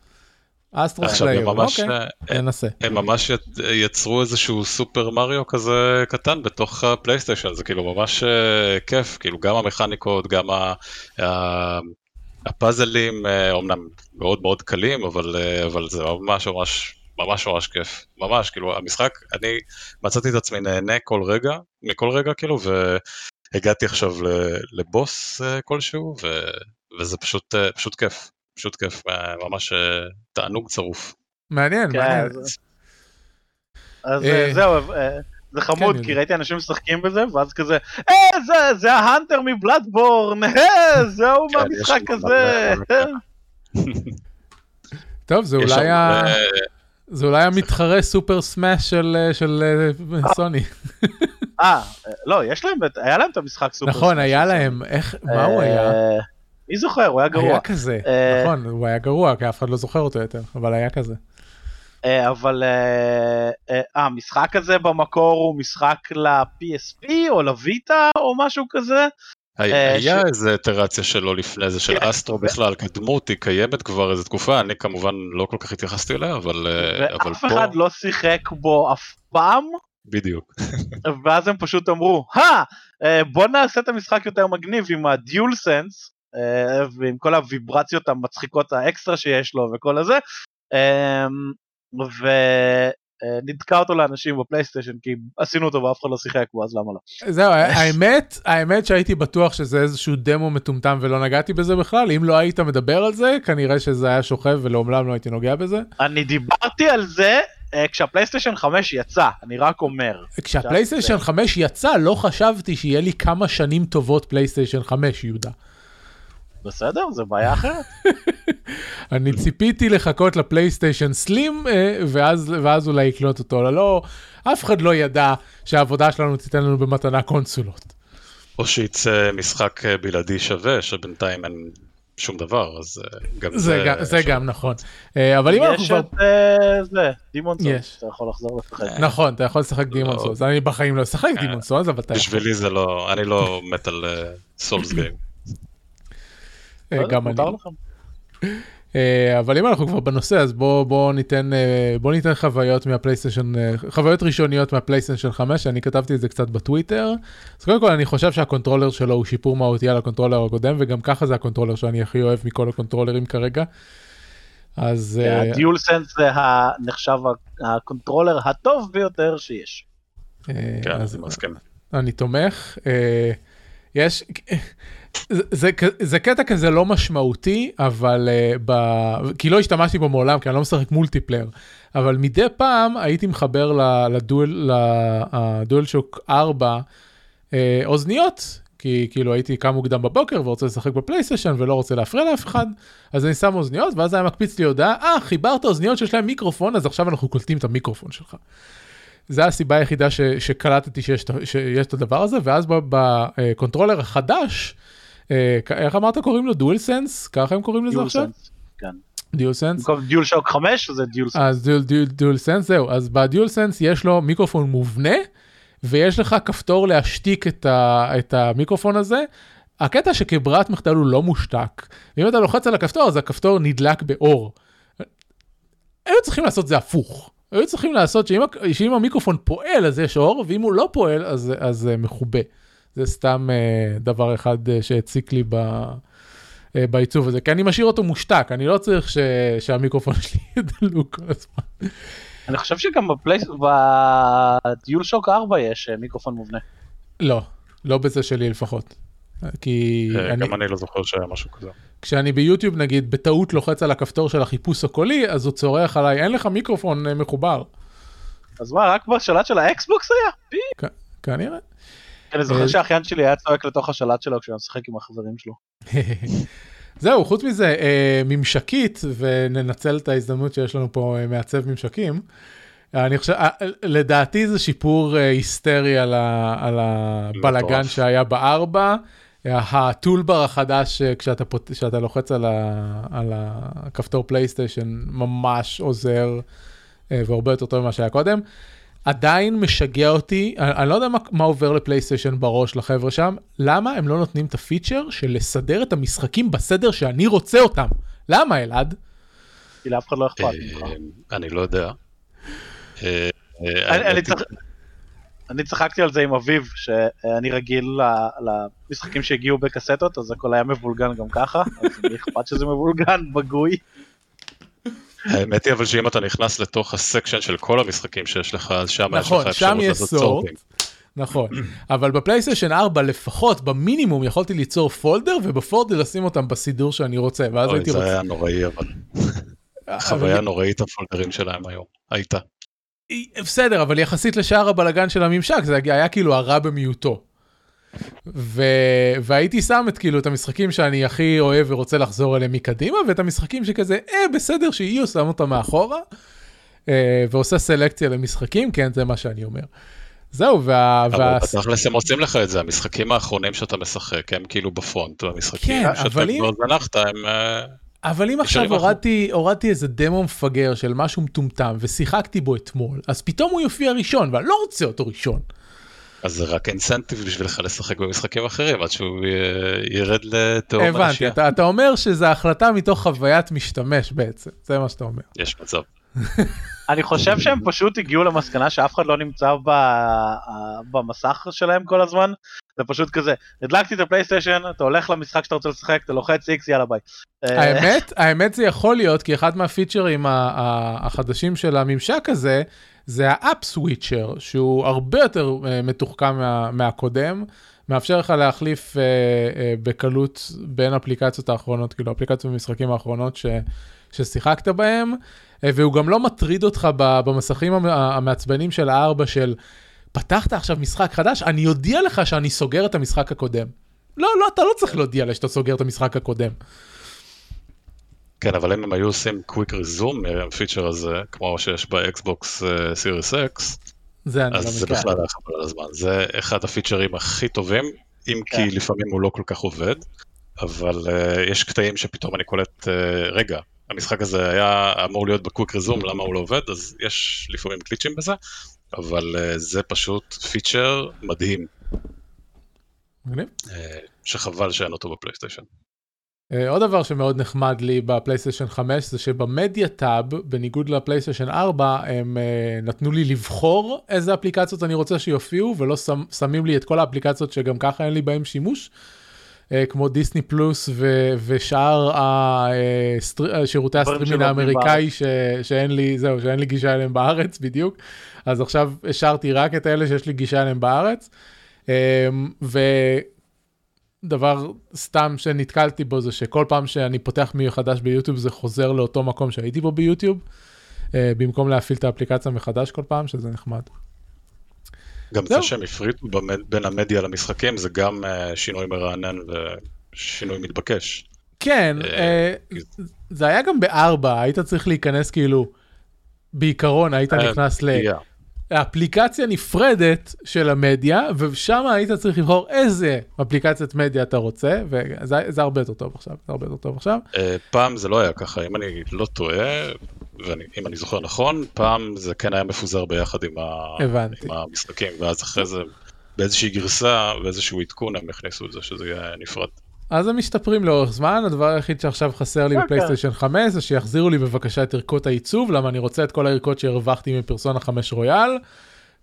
אסטרו סלייר, אוקיי, אה, ננסה. הם ממש יצרו איזשהו סופר מריו כזה קטן בתוך הפלייסטיישן, זה כאילו ממש אה, כיף, כאילו גם המכניקות, גם הפאזלים, אה, אומנם מאוד מאוד קלים, אבל, אה, אבל זה ממש ממש ממש ממש כיף, ממש, כאילו המשחק, אני מצאתי את עצמי נהנה כל רגע, מכל רגע כאילו, והגעתי עכשיו לבוס אה, כלשהו, ו, וזה פשוט, אה, פשוט כיף, פשוט כיף, אה, ממש אה, תענוג צרוף. מעניין, כן, מעניין. אז- אז אה, זהו, זה חמוד, כן, כי יודע. ראיתי אנשים משחקים בזה, ואז כזה, אה, זה- זה ההאנטר מבלאדבורן, אה, זהו כן, מהמשחק הזה. טוב, זה אולי ה- זה אולי המתחרה סופר סמאש של של סוני. אה, לא, יש להם, את- היה להם את המשחק סופר. נכון, סמאש היה של להם, איך. מה הוא היה? מי זוכר, הוא היה גרוע. היה כזה, אה, נכון, הוא היה גרוע, כי אף אחד לא זוכר אותו יותר, אבל היה כזה. אה, אבל אה, המשחק הזה במקור הוא משחק ל-PSP או לויטה או משהו כזה. היה איזה איטרציה שלו לפני זה של כן. אסטרו בכלל, כדמות היא קיימת כבר איזה תקופה, אני כמובן לא כל כך התייחסתי אליה, אבל אבל ואף פה, אחד לא שיחק בו אף פעם, בדיוק. <laughs> ואז הם פשוט אמרו, הא, בוא נעשה את המשחק יותר מגניב עם ה DualSense, אה, ועם כל הוויברציות המצחיקות האקסטרה שיש לו וכל הזה, אה, ונתקע אותו לאנשים בפלייסטיישן כי עשינו אותו ואף אחד לא שיחק בו אז למה לא. זהו, האמת, האמת שהייתי בטוח שזה איזשהו דמו מטומטם ולא נגעתי בזה בכלל, אם לא היית מדבר על זה, כנראה שזה היה שוכב ולעולם לא הייתי נוגע בזה. אני דיברתי על זה אה, כשהפלייסטיישן 5 יצא, אני רק אומר. כשהפלייסטיישן 5 יצא, לא חשבתי שיהיה לי כמה שנים טובות פלייסטיישן 5, יהודה. בסדר, זה בעיה אחרת. <laughs> אני ציפיתי לחכות לפלייסטיישן סלים, אה, ואז, ואז אולי לקנות אותו. לא, אף אחד לא ידע שהעבודה שלנו תיתן לנו במתנה קונסולות. או שיצא משחק אה, בלעדי שווה, שבינתיים אין שום דבר, אז אה, גם זה, זה... גם, זה גם נכון. אבל אם אנחנו יש כבר... את אה, זה, Demon's Souls, יש. אתה יכול לחזור לשחק. נכון, אתה יכול לשחק Demon's לא. Souls. אני בחיים לא אשחק Demon's Souls, אבל אתה. בשבילי זה לא, אני לא מת על Souls game. <laughs> אה, גם אני. <laughs> אה, אבל אם אנחנו כבר בנושא אז בוא בוא ניתן אה, בוא ניתן חוויות מהפלייסטיישן חוויות ראשוניות מהפלייסטיישן 5 אני כתבתי את זה קצת בטוויטר אז קודם כל אני חושב שה controller שלו הוא שיפור מהותי על ה controller הקודם וגם ככה זה ה controller שאני הכי אוהב מכל הקונטרולרים כרגע. אז ה Dual Sense זה הנחשב ה controller הטוב ביותר שיש. כן, אז אני מסכים. אני תומך. יש, זה, זה, זה קטע כזה לא משמעותי, אבל uh, ב... כי לא השתמשתי בו מעולם, כי אני לא משחק multiplayer, אבל מדי פעם הייתי מחבר ל Dual, Shock 4 אה, אוזניות, כי כאילו הייתי קם מוקדם בבוקר ורוצה לשחק בפלייסטיישן ולא רוצה להפריע לאף אחד, אז אני שם אוזניות, ואז היה מקפיץ לי הודעה, אה, חיברת אוזניות שיש להם מיקרופון, אז עכשיו אנחנו קולטים את המיקרופון שלך. זה הסיבה היחידה ש, שקלטתי שיש, שיש את הדבר הזה, ואז ב controller החדש, איך אמרת קוראים לו? Dual Sense? ככה הם קוראים לזה עכשיו? Sense. כן. Dual Sense? במקום Dual Shock 5 זה Dual Sense. אז Dual, Dual, Dual Sense, זהו, אז ב Dual Sense יש לו מיקרופון מובנה, ויש לך כפתור להשתיק את, ה, את המיקרופון הזה. הקטע שכברירת מחדל הוא לא מושתק, ואם אתה לוחץ על הכפתור אז הכפתור נדלק באור. היו צריכים לעשות זה הפוך. היו צריכים לעשות שאם, שאם המיקרופון פועל אז יש אור, ואם הוא לא פועל אז, אז מכובה. זה סתם אה, דבר אחד אה, שהציק לי ב, אה, בעיצוב הזה, כי אני משאיר אותו מושתק, אני לא צריך ש, שהמיקרופון <laughs> שלי ידלוק כל הזמן. אני חושב שגם בפלייס... בדיול שוק 4 יש מיקרופון מובנה. לא, לא בזה שלי לפחות. כי אני, גם אני לא זוכר שהיה משהו כזה. כשאני ביוטיוב נגיד בטעות לוחץ על הכפתור של החיפוש הקולי, אז הוא צורח עליי, אין לך מיקרופון מחובר. אז מה, רק בשלט של האקסבוקס היה? כנראה. אני אה, זוכר שהאחיין שלי היה צועק לתוך השלט שלו כשהוא היה משחק עם החברים שלו. <laughs> זהו, חוץ מזה, אה, ממשקית, וננצל את ההזדמנות שיש לנו פה אה, מעצב ממשקים. אני חושב, אה, לדעתי זה שיפור אה, היסטרי על, ה, על הבלגן. שהיה בארבע. הטולבר החדש, אה, כשאתה, פות... כשאתה לוחץ על, ה... על הכפתור פלייסטיישן, ממש עוזר, אה, והרבה יותר טוב ממה שהיה קודם. עדיין משגע אותי, אני, אני לא יודע מה, מה עובר לפלייסטיישן בראש לחבר'ה שם, למה הם לא נותנים את הפיצ'ר של לסדר את המשחקים בסדר שאני רוצה אותם? למה אלעד? כי לאף אחד לא אכפת ממך. אה, אני לא יודע. אה, אה, אני- צחקתי על זה עם אביב, שאני רגיל ל- למשחקים שהגיעו בקסטות, אז הכל היה מבולגן גם ככה, אז לי אכפת שזה מבולגן, ב GUI. האמת היא אבל שאם אתה נכנס לתוך ה section של כל המשחקים שיש לך, אז שם יש נכון, לך שם אפשרות לעשות sort. sorting. נכון, אבל בפלייסטיישן 4 לפחות במינימום יכולתי ליצור folder וב folder לשים אותם בסידור שאני רוצה, ואז הייתי זה רוצה... היה נוראי, אבל חוויה נוראית הפולדרים שלהם היום. הייתה. בסדר, אבל יחסית לשאר הבלגן של הממשק, זה היה כאילו הרע במיעוטו. ו... והייתי שם את כאילו את המשחקים שאני הכי אוהב ורוצה לחזור אליהם מקדימה, ואת המשחקים שכזה, אה, בסדר שיהיו, שם אותם מאחורה, אה, ועושה סלקציה למשחקים, כן, זה מה שאני אומר. זהו, וה... אבל. בתכלס הם עושים לך את זה, המשחקים האחרונים שאתה משחק הם כאילו בפרונט, והמשחקים כן, שאתה כבר זנחת הם... אה, אבל אם עכשיו. הורדתי, הורדתי איזה דמו מפגר של משהו מטומטם ושיחקתי בו אתמול, אז פתאום הוא יופיע ראשון, ואני לא רוצה אותו ראשון. אז זה רק אינסנטיב בשבילך לשחק במשחקים אחרים עד שהוא י- ירד לתהום הבנתי, הנשייה. אתה, אתה אומר שזה החלטה מתוך חוויית משתמש בעצם, זה מה שאתה אומר. יש מצב. <laughs> אני חושב שהם פשוט הגיעו למסקנה שאף אחד לא נמצא ב- במסך שלהם כל הזמן. זה פשוט כזה, הדלקתי את הפלייסטיישן, אתה הולך למשחק שאתה רוצה לשחק, אתה לוחץ איקס, יאללה ביי. אה, האמת, <laughs> האמת זה יכול להיות, כי אחד מהפיצ'רים החדשים של הממשק הזה, זה ה app switcher, שהוא הרבה יותר אה, מתוחכם מה, מהקודם, מאפשר לך להחליף אה, אה, בקלות בין אפליקציות האחרונות, כאילו אפליקציות ומשחקים האחרונות ש, ששיחקת בהם, אה, והוא גם לא מטריד אותך ב- במסכים המ- המעצבנים של הארבע של פתחת עכשיו משחק חדש, אני אודיע לך שאני סוגר את המשחק הקודם. לא, לא, אתה לא צריך להודיע לי שאתה סוגר את המשחק הקודם. כן, אבל אם הם היו עושים quick resume מהפיצ'ר הזה, כמו שיש באקסבוקס Series X, זה אני אז לא זה. בכלל היה חבל על הזמן. זה אחד הפיצ'רים הכי טובים, אם כן. כי לפעמים הוא לא כל כך עובד, אבל אה, יש קטעים שפתאום אני קולט, אה, רגע, המשחק הזה היה אמור להיות ב quick resume, למה הוא לא עובד? אז יש לפעמים גליצ'ים בזה, אבל אה, זה פשוט פיצ'ר מדהים, מגניב. אה, שחבל שאין אותו בפלייסטיישן. אה, עוד דבר שמאוד נחמד לי בפלייסטיישן 5 זה שב media tab, בניגוד לפלייסטיישן 4, הם אה, נתנו לי לבחור איזה אפליקציות אני רוצה שיופיעו, ולא שם, שמים לי את כל האפליקציות שגם ככה אין לי בהם שימוש, אה, כמו דיסני פלוס ו- ושאר הסטר- אה, שירותי דברים הסטרימין האמריקאי ש- שאין לי, זהו, שאין לי גישה אליהם בארץ בדיוק, אז עכשיו השארתי רק את אלה שיש לי גישה אליהם בארץ. אה, ו... דבר סתם שנתקלתי בו זה שכל פעם שאני פותח מחדש ביוטיוב זה חוזר לאותו מקום שהייתי בו ביוטיוב, אה, במקום להפעיל את האפליקציה מחדש כל פעם, שזה נחמד. גם. זה שהם הפריטו בין המדיה למשחקים, זה גם אה, שינוי מרענן ושינוי מתבקש. כן, אה, זה היה גם בארבע, היית צריך להיכנס כאילו, בעיקרון היית נכנס yeah. לאפליקציה נפרדת של המדיה, ושם היית צריך לבחור איזה אפליקציית מדיה אתה רוצה, וזה זה הרבה יותר טוב עכשיו, זה הרבה יותר טוב עכשיו. אה, פעם זה לא היה ככה, אם אני לא טועה, ואם אני זוכר נכון, פעם זה כן היה מפוזר ביחד עם, ה... עם המשחקים, ואז אחרי זה באיזושהי גרסה, באיזשהו עדכון הם הכניסו את זה, שזה יהיה נפרד. אז הם משתפרים לאורך זמן, הדבר היחיד שעכשיו חסר לי כן, בפלייסטיישן 5 זה שיחזירו לי בבקשה את ערכות העיצוב, למה אני רוצה את כל הערכות שהרווחתי מפרסונה 5 רויאל.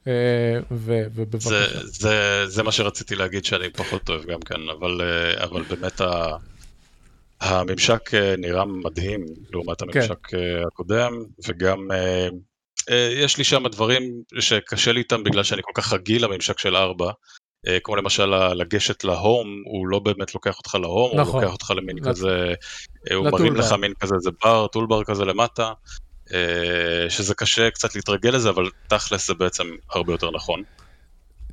אה, ו- ובבקשה. זה, זה, זה מה שרציתי להגיד שאני פחות אוהב גם כן, אבל, אה, אבל באמת ה, הממשק אה, נראה מדהים לעומת הממשק אה, הקודם, וגם יש לי שם דברים שקשה לי איתם בגלל שאני כל כך רגיל לממשק של 4, אה, כמו למשל לגשת להום, הוא לא באמת לוקח אותך להום, נכון. הוא לוקח אותך למין לט- כזה, אה, הוא מרים. לך מין כזה, זה בר, טולבר כזה למטה, אה, שזה קשה קצת להתרגל לזה, אבל תכלס זה בעצם הרבה יותר נכון.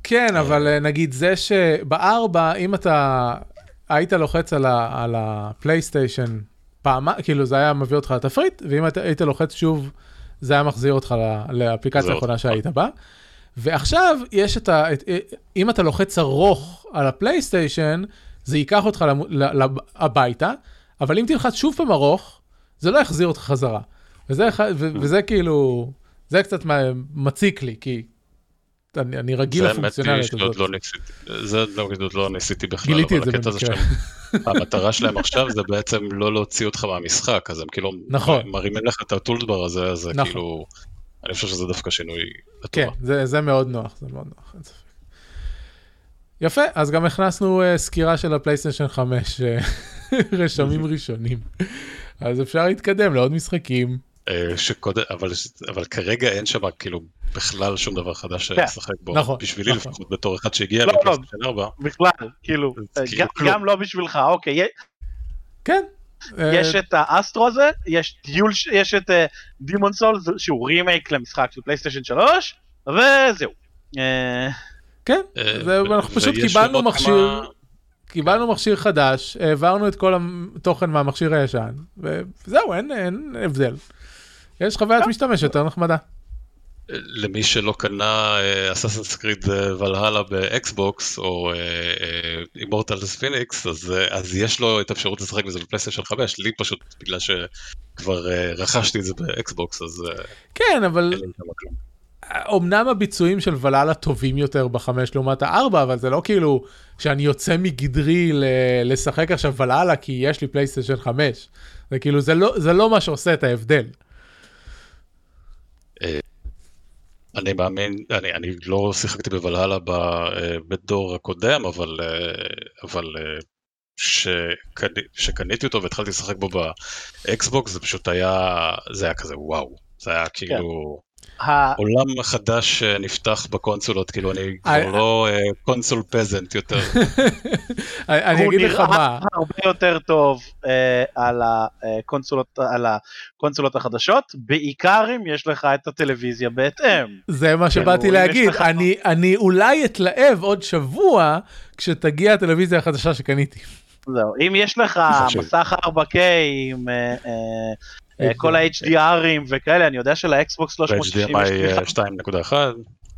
כן, אבל אה, נגיד זה שבארבע, אם אתה היית לוחץ על ה- על הפלייסטיישן פעם, כאילו זה היה מביא אותך לתפריט, ואם אתה היית לוחץ שוב, זה היה מחזיר אותך לאפליקציה האחרונה. שהיית בה. ועכשיו יש את ה... את- אם אתה לוחץ ארוך על הפלייסטיישן, זה ייקח אותך למ- ל- ל- הביתה, אבל אם תלחץ שוב פעם ארוך, זה לא יחזיר אותך חזרה. וזה, ו- וזה כאילו, זה קצת מציק לי, כי אני, אני רגיל לפונקציונליות הזאת. לא ניסיתי, זה לא- עוד לא ניסיתי בכלל, גיליתי את זה במקרה. המטרה שלהם עכשיו זה בעצם לא להוציא אותך מהמשחק, אז הם כאילו נכון. מרימים לך את הטולבר הזה, אז זה נכון. כאילו, אני חושב שזה דווקא שינוי כן, לטובה. זה, זה מאוד נוח, זה מאוד נוח, אין ספק. יפה, אז גם הכנסנו uh, סקירה של הפלייסטיישן 5, אה, <laughs> רשמים ראשונים. אז אפשר להתקדם לעוד משחקים. אה, שקודם, אבל, אבל כרגע אין שם כאילו בכלל שום דבר חדש כן. לשחק בו, נכון, בשבילי נכון. לפחות בתור אחד שהגיע לא, לא. לפלייסטיישן 4, בכלל, כאילו, כאילו גם- כלום. גם לא בשבילך, אוקיי, כן. אה, יש את ה Astro הזה, יש טיול, ש- יש את Demon's Soul שהוא רימייק למשחק של פלייסטיישן 3, וזהו. אה, כן, אה, אנחנו פשוט קיבלנו מכשיר, כמה- קיבלנו מכשיר חדש, העברנו את כל התוכן מהמכשיר הישן, וזהו, אין, אין הבדל. יש חוויית משתמש יותר נחמדה. למי שלא קנה Assassin's Creed Valhalla באקסבוקס או Immortals Fenyx אז אה, אז יש לו את האפשרות לשחק בזה בפלייסטיישן 5 לי פשוט בגלל שכבר אה, רכשתי את זה באקסבוקס אז אה, כן, אבל. אמנם הביצועים של ולאלה טובים יותר בחמש לעומת הארבע, אבל זה לא כאילו שאני יוצא מגדרי לשחק עכשיו ולאלה כי יש לי פלייסטיישן 5. זה כאילו, זה לא, זה לא מה שעושה את ההבדל. אני מאמין אני אני לא שיחקתי בוולהלה אה, בדור הקודם אבל אה, אבל אה, שקני- שקניתי אותו והתחלתי לשחק בו באקסבוקס זה פשוט היה זה היה כזה וואו זה היה כאילו. ה- עולם חדש אה, נפתח בקונסולות, כאילו אני אה, כבר לא אה, console peasant יותר. <laughs> אני הוא אגיד לך נראה מה, הרבה יותר טוב על הקונסולות על הקונסולות החדשות, בעיקר אם יש לך את הטלוויזיה בהתאם. זה מה שבאתי כאילו, יש להגיד, אני, אני אולי אתלהב עוד שבוע כשתגיע הטלוויזיה החדשה שקניתי. זהו, אם יש לך. מסך 4K עם כל ה-HDRים וכאלה, אני יודע שלאקסבוקס 360 יש ב-HDMI תמיכה, 2.1,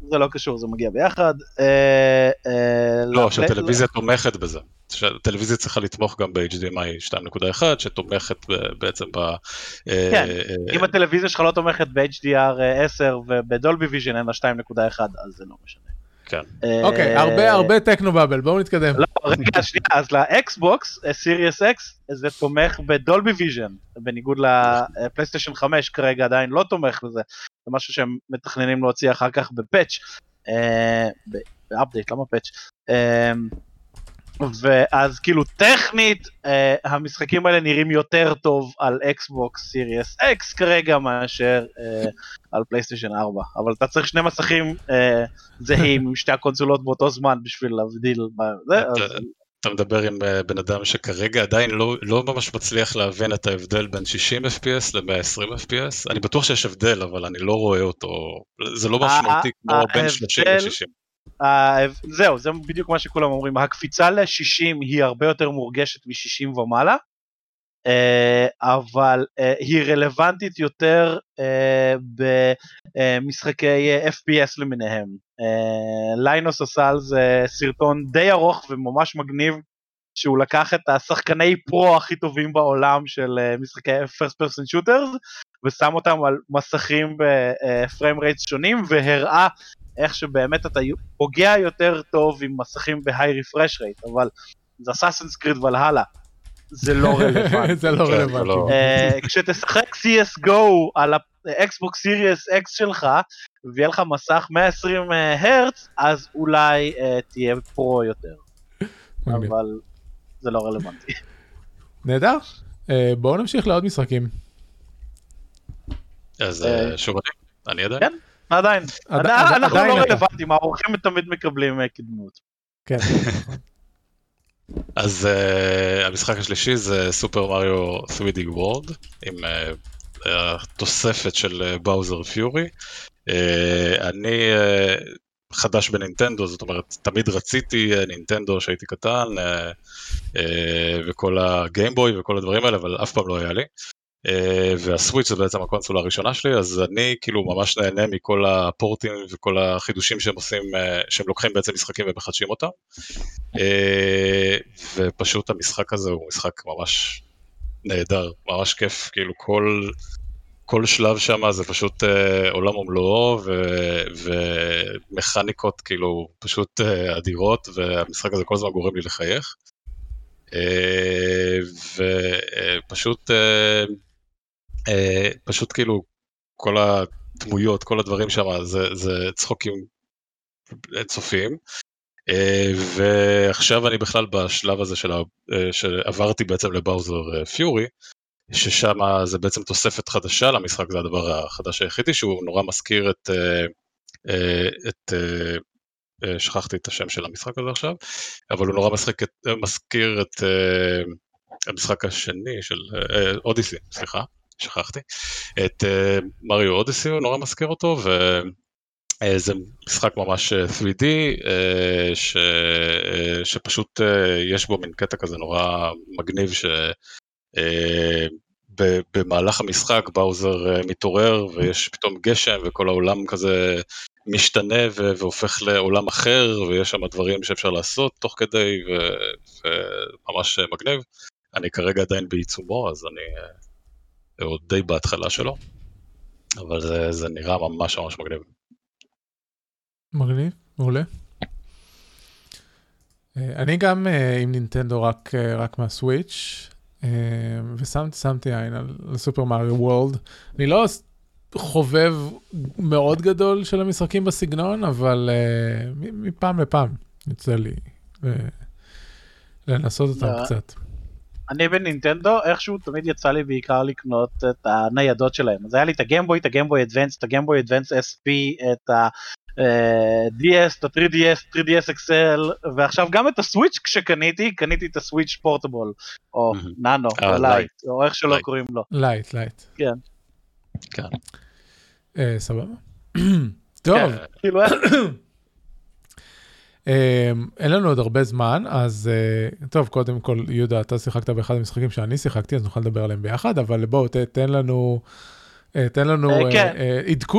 זה לא קשור, זה מגיע ביחד. אה, אה, לא, שהטלוויזיה תומכת בזה. שהטלוויזיה צריכה לתמוך גם ב-HDMI 2.1, שתומכת בעצם ב... אה, כן, אה, אם הטלוויזיה שלך לא תומכת ב-HDR 10 וב Dolby Vision אין לה 2.1 אז זה לא משנה. כן. אוקיי, אה, הרבה הרבה technobabble, בואו נתקדם. לא, רגע, שנייה, אז לאקסבוקס, Series X, זה תומך ב Dolby Vision, בניגוד לפלייסטיישן 5 כרגע עדיין לא תומך בזה, זה משהו שהם מתכננים להוציא אחר כך ב patch, אה, ב update, למה patch, אה, <laughs> ואז כאילו טכנית אה, המשחקים האלה נראים יותר טוב על אקסבוקס Series X כרגע מאשר אה, על פלייסטיישן 4 אבל אתה צריך שני מסכים אה, זהים עם שתי הקונסולות באותו זמן בשביל להבדיל בזה, אז אתה- מדבר עם אה, בן אדם שכרגע עדיין לא, לא ממש מצליח להבין את ההבדל בין 60 FPS ל-120 FPS. אני בטוח שיש הבדל, אבל אני לא רואה אותו. זה לא משמעותי כמו בין 30 ההבדל- ל-60. אה, זהו זה בדיוק מה שכולם אומרים הקפיצה ל-60 היא הרבה יותר מורגשת מ-60 ומעלה אה, אבל אה, היא רלוונטית יותר במשחקי FPS למיניהם. ליינוס עשה על זה סרטון די ארוך וממש מגניב שהוא לקח את השחקני פרו הכי טובים בעולם של משחקי first person shooters ושם אותם על מסכים ב frame rates שונים והראה איך שבאמת אתה פוגע יותר טוב עם מסכים ב high refresh rate אבל זה אסאסינס קריד וואלהלה זה לא <laughs> רלוונטי. זה לא כן, רלוונטי. לא- אה, כשתשחק CSGO על האקסבוקס סירייס אקס שלך ויהיה לך מסך 120 הרץ אז אולי אה, תהיה פרו יותר. אבל זה לא רלוונטי. נהדר. אה, בואו נמשיך לעוד משחקים. אז אה, אה, שוב אני, אני עדיין. עדיין, עד- עדיין- עד- אנחנו עדיין לא אתה. רלוונטיים, האורחים תמיד מקבלים אה, קדמות. כן. אז uh, המשחק השלישי זה סופר מריו 3D World, עם uh, התוספת של באוזר פיורי. Uh, אני uh, חדש בנינטנדו, זאת אומרת, תמיד רציתי נינטנדו כשהייתי קטן, uh, uh, וכל הגיימבוי וכל הדברים האלה, אבל אף פעם לא היה לי. Uh, והסוויץ' זה בעצם הקונסולה הראשונה שלי, אז אני כאילו ממש נהנה מכל הפורטים וכל החידושים שהם עושים, uh, שהם לוקחים בעצם משחקים ומחדשים אותם. Uh, ופשוט המשחק הזה הוא משחק ממש נהדר, ממש כיף, כאילו כל, כל שלב שם זה פשוט עולם ומלואו, ו- ומכניקות כאילו פשוט אדירות, והמשחק הזה כל הזמן גורם לי לחייך. ופשוט אה, פשוט כאילו כל הדמויות, כל הדברים שם, זה, זה צחוקים אינסופיים. אה, ועכשיו אני בכלל בשלב הזה של, אה, שעברתי בעצם לבאוזר פיורי, ששם זה בעצם תוספת חדשה למשחק, זה הדבר החדש היחידי, שהוא נורא מזכיר את, את שכחתי את השם של המשחק הזה עכשיו, אבל הוא נורא את, מזכיר את המשחק השני של אודיסי, סליחה, שכחתי, את uh, מריו אודיסי, הוא נורא מזכיר אותו, וזה משחק ממש 3D, uh, ש, שפשוט יש בו מין קטע כזה נורא מגניב, ש... במהלך המשחק באוזר מתעורר ויש פתאום גשם וכל העולם כזה משתנה והופך לעולם אחר ויש שם דברים שאפשר לעשות תוך כדי וממש מגניב. אני כרגע עדיין בעיצומו אז אני עוד די בהתחלה שלו, אבל זה, זה נראה ממש ממש מגניב. מגניב, מעולה. אה, אני גם אה, עם נינטנדו רק, אה, רק מהסוויץ', ושמתי עין על, על סופר מריו וורלד. אני לא חובב מאוד גדול של המשחקים בסגנון, אבל מפעם לפעם יוצא לי לנסות אותם. קצת. אני בנינטנדו איכשהו תמיד יצא לי בעיקר לקנות את הניידות שלהם אז היה לי את הגיימבוי את הגיימבוי אדוונס את הגיימבוי אדוונס SP את ה-DS את ה-3DS 3DS XL ועכשיו גם את הסוויץ' כשקניתי קניתי את הסוויץ' portable או נאנו או לייט או איך שלא קוראים לו לייט לייט כן. כן. אה, סבבה. <clears throat> טוב. <clears throat> אמ, אין לנו עוד הרבה זמן, אז אה, טוב, קודם כל, יהודה, אתה שיחקת באחד המשחקים שאני שיחקתי, אז נוכל לדבר עליהם ביחד, אבל בואו, תן לנו... אה, תן לנו אה, כן.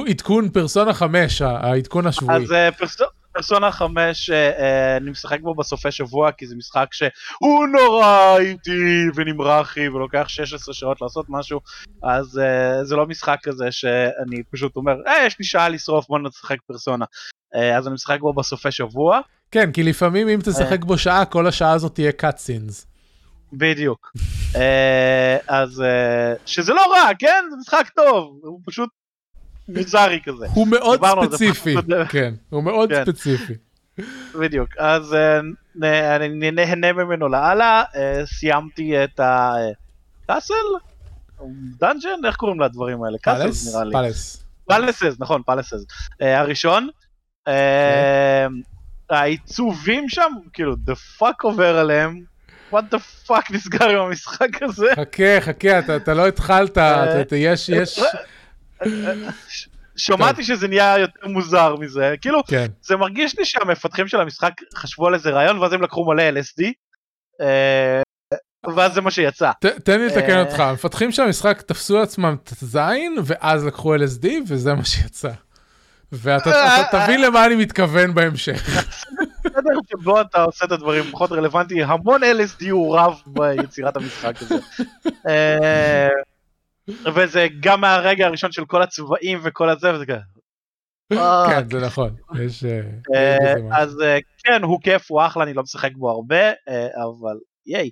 עדכון פרסונה 5, העדכון השבועי. אז פרסונה 5, אני משחק בו בסופי שבוע, כי זה משחק שהוא נורא איטי ונמרחי ולוקח 16 שעות לעשות משהו, אז זה לא משחק כזה שאני פשוט אומר, אה, יש לי שעה לשרוף, בוא נשחק פרסונה. אז אני משחק בו בסופי שבוע. כן, כי לפעמים אם תשחק בו שעה, כל השעה הזאת תהיה cutscenes. בדיוק. אה, אז אה, שזה לא רע, כן? זה משחק טוב, הוא פשוט מוזר כזה. הוא מאוד ספציפי, כן, הוא מאוד כן. ספציפי. בדיוק, אז אה, אני נהנה ממנו לאללה, סיימתי את ה castle? dungeon? איך קוראים לדברים האלה? castle נראה לי. palace. palaces, נכון, palaces. הראשון. העיצובים שם, כאילו, the fuck עובר עליהם, what the fuck נסגר עם המשחק הזה. חכה, חכה, אתה, אתה לא התחלת, אה, אתה, יש, יש... שמעתי שזה נהיה יותר מוזר מזה, כאילו, כן. זה מרגיש לי שהמפתחים של המשחק חשבו על איזה רעיון ואז הם לקחו מלא LSD, אה, ואז זה מה שיצא. תן לי לתקן אה, אותך, המפתחים של המשחק תפסו לעצמם את הזין ואז לקחו LSD וזה מה שיצא. ואתה תבין למה אני מתכוון בהמשך. בסדר שבו אתה עושה את הדברים פחות רלוונטי, המון LSD הוא רב ביצירת המשחק הזה. אה, וזה גם מהרגע הראשון של כל הצבעים וכל הזה, וזה כזה. כן, זה נכון, יש... אה, אה, אז כן, הוא כיף, הוא אחלה, אני לא משחק בו הרבה, אבל ייי.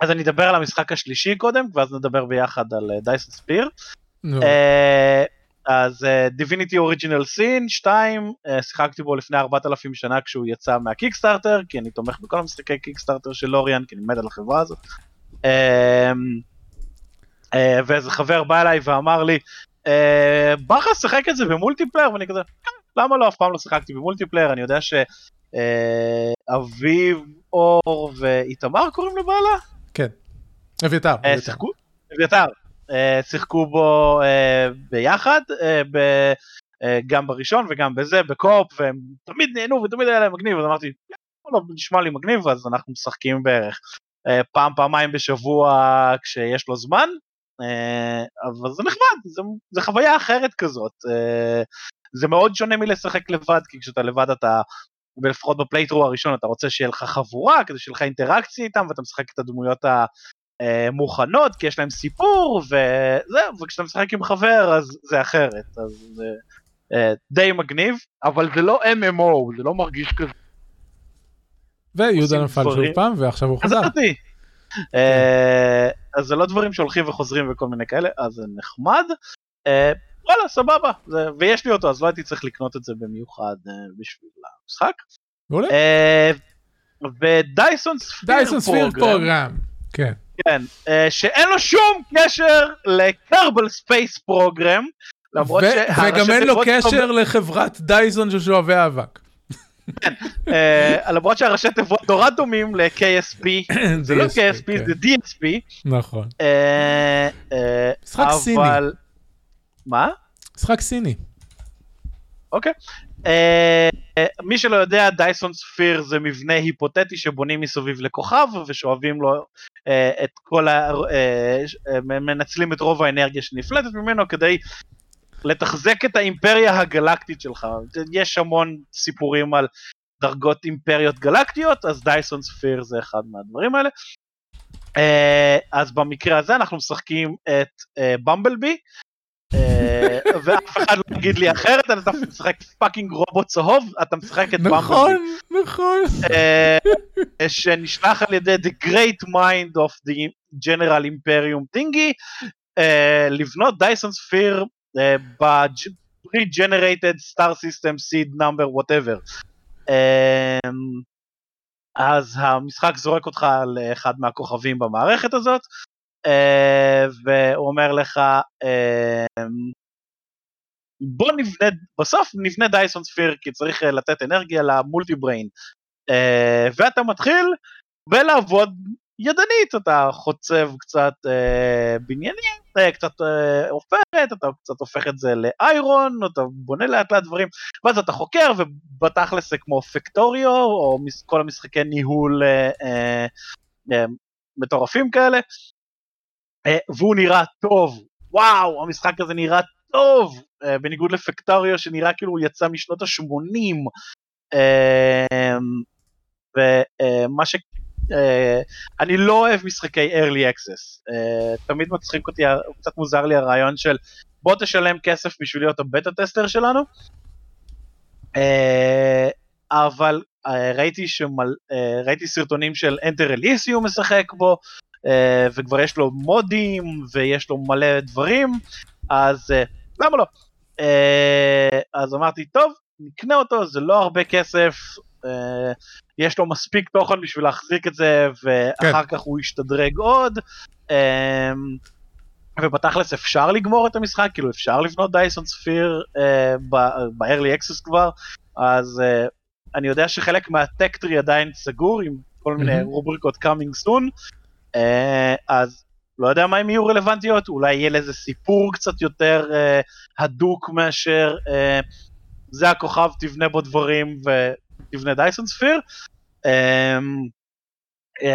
אז אני אדבר על המשחק השלישי קודם, ואז נדבר ביחד על דייסון ספיר. אז דיוויניטי אוריג'ינל סין 2 שיחקתי בו לפני 4,000 שנה כשהוא יצא מהקיקסטארטר כי אני תומך בכל המשחקי קיקסטארטר של לריאן כי אני מת על החברה הזאת. uh, uh, ואיזה חבר בא אליי ואמר לי uh, בא לך לשחק את זה ב multiplayer ואני כזה למה לא, אף פעם לא שיחקתי ב multiplayer, אני יודע שאביב, אור ואיתמר קוראים לבאלדה? כן. אביתר. אה. שיחקו, אביתר, אה, שיחקו בו אה, ביחד, אה, ב- אה, גם בראשון וגם בזה, בקופ, והם תמיד נהנו ותמיד היה להם מגניב, אז אמרתי, לא, נשמע לי מגניב, אז אנחנו משחקים בערך אה, פעם, פעמיים בשבוע כשיש לו זמן, אה, אבל זה נחמד, זה, זה חוויה אחרת כזאת. אה, זה מאוד שונה מלשחק לבד, כי כשאתה לבד אתה, לפחות בפלייטרו הראשון, אתה רוצה שיהיה לך חבורה, כדי שיהיה לך אינטראקציה איתם, ואתה משחק את הדמויות המוכנות, כי יש להם סיפור, וזהו, וכשאתה משחק עם חבר, אז זה אחרת. אז זה אה, די מגניב, אבל זה לא MMO, זה לא מרגיש כזה. ויהודה נפל שוב. פעם ועכשיו הוא חזר. אה, אז זה לא דברים שהולכים וחוזרים וכל מיני כאלה, אז זה נחמד. אה, וואלה, סבבה, זה- ויש לי אותו, אז לא הייתי צריך לקנות את זה במיוחד אה, בשביל המשחק. מעולה. אה, ודייסון ספיר דייסון ספיר פרוגרם. כן. כן, אה, שאין לו שום קשר לקרבל ספייס פרוגרם. למרות ו- שהראשי וגם אין לו קשר לחברת דייסון של שואבי האבק. אה, למרות שהראשי תיבות נורא דומים ל-KSP, <coughs> זה לא KSP כן. זה DSP. נכון. אה, משחק סיני. מה? משחק סיני. אוקיי. מי שלא יודע, דייסון ספיר זה מבנה היפותטי שבונים מסביב לכוכב ושואבים לו אה, את כל ה... אה, אה, מנצלים את רוב האנרגיה שנפלטת ממנו כדי לתחזק את האימפריה הגלקטית שלך. יש המון סיפורים על דרגות אימפריות גלקטיות, אז דייסון ספיר זה אחד מהדברים האלה. אה, אז במקרה הזה אנחנו משחקים את אה, במבלבי, אה, ואף אחד לא יגיד לי אחרת, אתה משחק fucking רובוט צהוב, אתה משחק את באמבלבי. נכון, נכון. אה, שנשלח על ידי The Great Mind of the General Imperium Thingy, אה, לבנות Dyson sphere ב-Pre-Generated Star System Seed Number whatever. אה, אז המשחק זורק אותך לאחד מהכוכבים במערכת הזאת, אה, והוא אומר לך, אה, בוא נבנה, בסוף נבנה דייסון ספיר כי צריך אה, לתת אנרגיה למולטי בריין. אה, ואתה מתחיל בלעבוד ידנית, אתה חוצב קצת אה, בניינים, אה, קצת אה, עופרת, אתה קצת הופך את זה לאיירון, אתה בונה לאט לאט דברים, ואז אתה חוקר, ובתכלס זה כמו פקטוריו, או כל המשחקי ניהול אה, אה, אה, מטורפים כאלה, אה, והוא נראה טוב, וואו, המשחק הזה נראה טוב, אה, בניגוד לפקטוריו שנראה כאילו הוא יצא משנות ה-80, ומה ש... אה, אני לא אוהב משחקי early access, אה, תמיד מצחיק אותי, קצת מוזר לי הרעיון של בוא תשלם כסף בשביל להיות הבטה טסטר שלנו, אה, אבל אה, ראיתי, שמל, אה, ראיתי סרטונים של Enter Elysium משחק בו, אה, וכבר יש לו מודים ויש לו מלא דברים, אז אה, למה לא? אה, אז אמרתי, טוב, נקנה אותו, זה לא הרבה כסף, אה, יש לו מספיק תוכן בשביל להחזיק את זה, ואחר כך הוא ישתדרג עוד. אה, ובתכלס אפשר לגמור את המשחק, כאילו אפשר לבנות דייסון ספיר ב-early access כבר, אז אני יודע שחלק מהטקטרי עדיין סגור עם כל מיני. רובריקות coming soon, אז לא יודע מה הם יהיו רלוונטיות, אולי יהיה לזה סיפור קצת יותר uh, הדוק מאשר uh, זה הכוכב, תבנה בו דברים ותבנה דייסון ספיר. אה,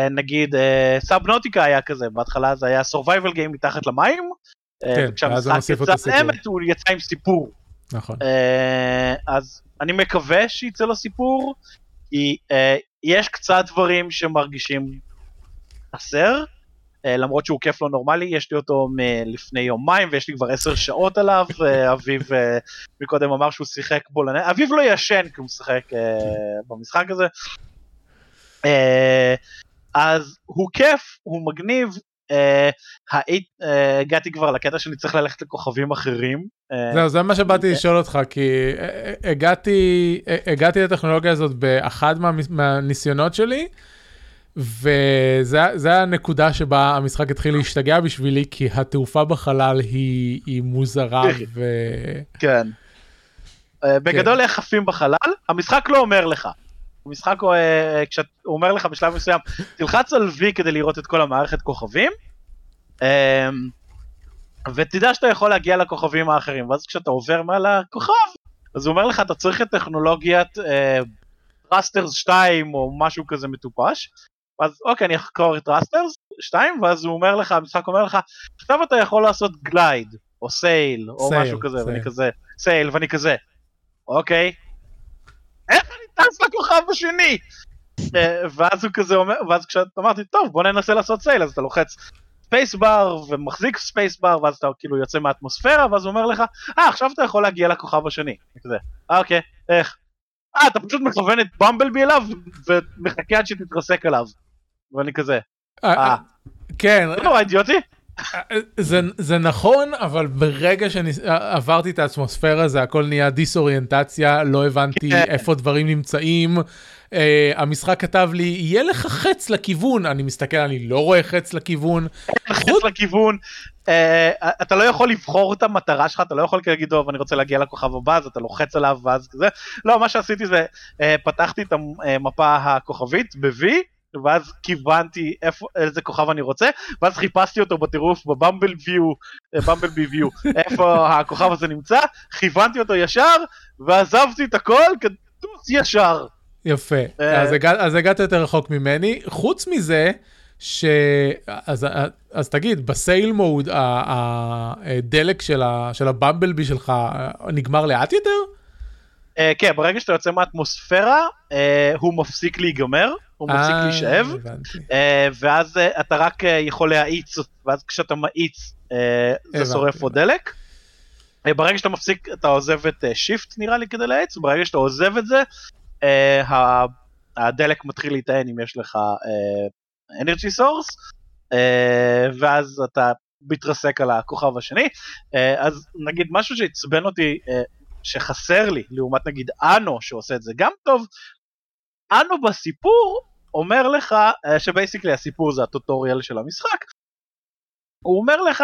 נגיד סאבנוטיקה היה כזה, בהתחלה זה היה survival game מתחת למים, אה, כן, וכשהמשחק את יצא. לאמת הוא יצא עם סיפור. נכון. אה, אז אני מקווה שיצא לו סיפור, כי אה, יש קצת דברים שמרגישים חסר, אה, למרות שהוא כיף לא נורמלי, יש לי אותו מלפני יומיים ויש לי כבר עשר שעות עליו, אה, אביב אה, מקודם אמר שהוא שיחק בו, אביב לא ישן כי הוא משחק במשחק הזה. אז הוא כיף, הוא מגניב, הגעתי כבר לקטע שאני צריך ללכת לכוכבים אחרים. זהו, זה מה שבאתי לשאול אותך, כי הגעתי, לטכנולוגיה הזאת באחד מה- מהניסיונות שלי, וזה הנקודה שבה המשחק התחיל להשתגע בשבילי, כי התעופה בחלל היא, היא מוזרה <laughs> ו... כן. אה, בגדול איך עפים בחלל, המשחק לא אומר לך. המשחק הוא, אה, כשהוא אומר לך בשלב מסוים, תלחץ על V כדי לראות את כל המערכת כוכבים, אה, ותדע שאתה יכול להגיע לכוכבים האחרים, ואז כשאתה עובר מעל הכוכב, אז הוא אומר לך, אתה צריך את טכנולוגיית thrusters 2 או משהו כזה מטופש, אז אוקיי, אני אחקור את thrusters 2, ואז הוא אומר לך, המשחק אומר לך, עכשיו אתה יכול לעשות glide, או sail, או sail, משהו כזה, sail. ואני כזה, sail, ואני כזה, אוקיי, איך אני טס לכוכב השני? אה, ואז הוא כזה אומר, ואז כשאמרתי, טוב, בוא ננסה לעשות sail, אז אתה לוחץ space bar ומחזיק space bar, ואז אתה כאילו יוצא מהאטמוספירה, ואז הוא אומר לך, אה, עכשיו אתה יכול להגיע לכוכב השני. אני כזה, "אה, אוקיי, איך? אה, אתה פשוט מכוון את באמבלבי אליו, ומחכה עד שתתרסק עליו. ואני כזה, אה, אה, כן, זה נורא אידיוטי? זה, זה נכון, אבל ברגע שעברתי את האטמוספירה זה הכל נהיה דיסאוריינטציה, לא הבנתי כן. איפה דברים נמצאים. Uh, המשחק כתב לי, יהיה לך חץ לכיוון, אני מסתכל, אני לא רואה חץ לכיוון. לחץ לכיוון, אה, אתה לא יכול לבחור את המטרה שלך, אתה לא יכול להגיד, טוב, אני רוצה להגיע לכוכב הבא, אז אתה לוחץ עליו ואז כזה. לא, מה שעשיתי זה, אה, פתחתי את המפה הכוכבית ב-V, ואז כיוונתי איפה, איזה כוכב אני רוצה, ואז חיפשתי אותו בטירוף בבמבל ויו, במבל בי ויו, <laughs> איפה הכוכב הזה נמצא, כיוונתי אותו ישר, ועזבתי את הכל כטוס ישר. יפה, אה. אז, הגע, אז הגעת יותר רחוק ממני. חוץ מזה, ש... אז, אז תגיד, בסייל מוד, הדלק של, ה, של הבמבלבי שלך אה, נגמר לאט יותר? אה, כן, ברגע שאתה יוצא מהאטמוספירה, אה, הוא מפסיק להיגמר, הוא מפסיק להישאב. אה, ואז אה, אתה רק אה, יכול להאיץ, ואז כשאתה מאיץ אה, זה הבנתי, שורף עוד דלק. ברגע שאתה מפסיק, אתה עוזב את shift נראה לי כדי להאיץ, ברגע שאתה עוזב את זה, ה- הדלק מתחיל להיטען אם יש לך energy source, ואז אתה מתרסק על הכוכב השני. אה, אז נגיד משהו שעצבן אותי, אה, שחסר לי, לעומת נגיד אנו שעושה את זה גם טוב, אנו בסיפור אומר לך, אה, שבייסיקלי הסיפור זה הטוטוריאל של המשחק, הוא אומר לך,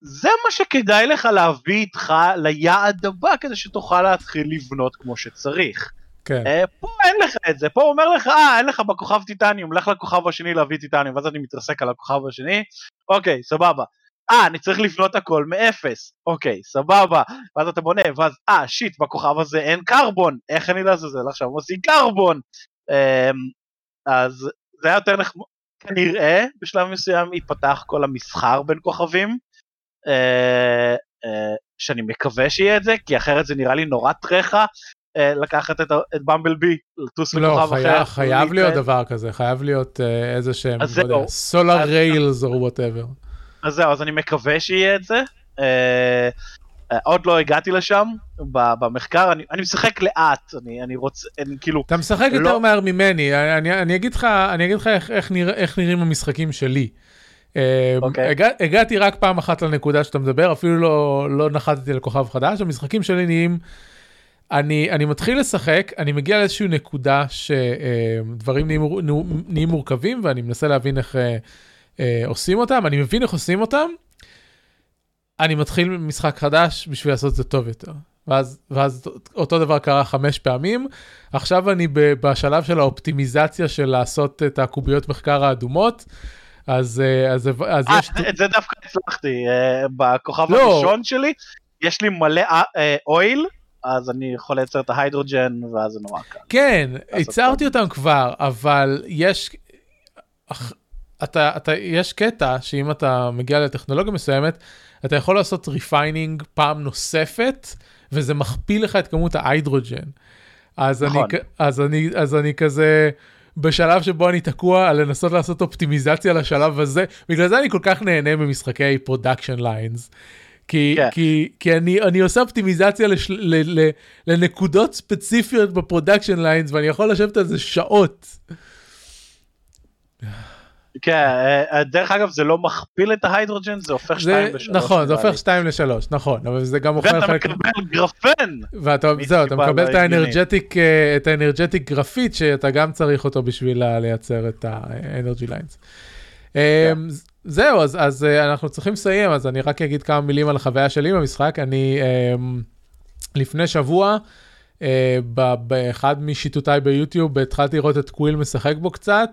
זה מה שכדאי לך להביא איתך ליעד הבא כדי שתוכל להתחיל לבנות כמו שצריך. כן. אה, פה אין לך את זה, פה הוא אומר לך, אה, אין לך בכוכב טיטניום, לך לכוכב השני להביא טיטניום, ואז אני מתרסק על הכוכב השני, אוקיי, סבבה. אה, אני צריך לבנות הכל מאפס, אוקיי, סבבה. ואז אתה בונה, ואז, אה, שיט, בכוכב הזה אין קרבון, איך אני לעזאזל עכשיו עושים קרבון? אמ, אז זה היה יותר נחמד, כנראה בשלב מסוים ייפתח כל המסחר בין כוכבים, אה, אה, שאני מקווה שיהיה את זה, כי אחרת זה נראה לי נורא טרחה אה, לקחת את, את במבלבי, לטוס לא, לכוכב אחר. חייב להיות. דבר כזה, חייב להיות אה, איזה שהם, לא יודע. solar rails או whatever. אז זהו, אז אני מקווה שיהיה את זה. אה, אה, עוד לא הגעתי לשם במחקר, אני, אני משחק לאט, אני, אני רוצה, אני כאילו, אתה משחק לא. יותר מהר ממני, אני, אני אגיד לך, אני אגיד לך איך, איך, נרא, איך נראים המשחקים שלי. אה, אוקיי. הגע, הגעתי רק פעם אחת לנקודה שאתה מדבר, אפילו לא, לא נחתתי לכוכב חדש, המשחקים שלי נהיים, אני, אני מתחיל לשחק, אני מגיע לאיזושהי נקודה שדברים נהיים, נהיים מורכבים ואני מנסה להבין איך אה, אה, עושים אותם, אני מבין איך עושים אותם, אני מתחיל משחק חדש בשביל לעשות את זה טוב יותר. ואז, ואז אותו דבר קרה חמש פעמים. עכשיו אני בשלב של האופטימיזציה של לעשות את הקוביות מחקר האדומות. אז, אה, אז, אז אה, יש... את זה דווקא הצלחתי, אה, בכוכב לא. הראשון שלי, יש לי מלא אה, אה, oil, אז אני יכול לייצר את ה hydrogen, ואז זה נורא קל. כן, הצהרתי אותם כבר, אבל יש... אתה, אתה, יש קטע שאם אתה מגיע לטכנולוגיה מסוימת, אתה יכול לעשות refining פעם נוספת, וזה מכפיל לך את כמות ה hydrogen. אז, נכון. אני, אז, אני, אז אני כזה בשלב שבו אני תקוע על לנסות לעשות אופטימיזציה לשלב הזה, בגלל זה אני כל כך נהנה ממשחקי production lines. כי, כן. כי, כי אני, אני עושה אופטימיזציה לש, ל, ל, לנקודות ספציפיות ב production lines ואני יכול לשבת על זה שעות. כן, אה, אה, דרך אגב זה לא מכפיל את ה hydrogen, זה הופך זה, 2 ל-3. נכון, זה הופך 2 ל-3, נכון, אבל זה גם אוכל ואתה חלק... מקבל גרפן! ואתה, זהו, אתה מקבל לא את הגיונית. ה energetic, אה, את ה energetic graphite שאתה גם צריך אותו בשביל לייצר את ה energy lines. זהו, אז, אז אה, אנחנו צריכים לסיים, אז אני רק אגיד כמה מילים על החוויה שלי במשחק. אני, אמ, לפני שבוע, אה, באחד משיטוטיי ביוטיוב, התחלתי לראות את קוויל משחק בו קצת.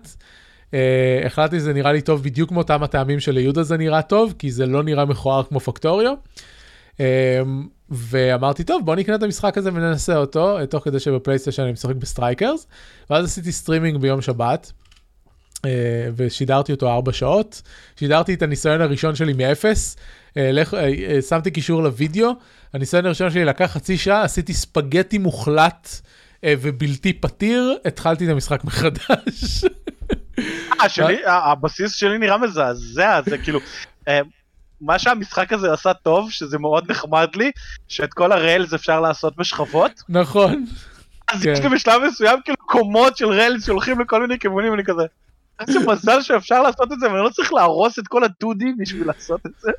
אה, החלטתי שזה נראה לי טוב בדיוק מאותם הטעמים שליהודה זה נראה טוב, כי זה לא נראה מכוער כמו Factorio. אה, ואמרתי, טוב, בוא נקנה את המשחק הזה וננסה אותו, תוך כדי שבפלייסטיישן אני משחק ב Strikers. ואז עשיתי סטרימינג ביום שבת, ושידרתי אותו ארבע שעות. שידרתי את הניסיון הראשון שלי מאפס, אה, לך- אה, אה, שמתי קישור לוידאו, הניסיון הראשון שלי לקח חצי שעה, עשיתי ספגטי מוחלט אה, ובלתי פתיר, התחלתי את המשחק מחדש. <laughs> אה, שלי, הבסיס שלי נראה מזעזע, זה כאילו, אה, מה שהמשחק הזה עשה טוב, שזה מאוד נחמד לי, שאת כל הריילס אפשר לעשות בשכבות, נכון. אז כן. יש לי בשלב מסוים כאילו קומות של ריילס שהולכים לכל מיני כיוונים, ואני כזה, איזה מזל שאפשר לעשות את זה, ואני לא צריך להרוס את כל ה-2D בשביל לעשות את זה.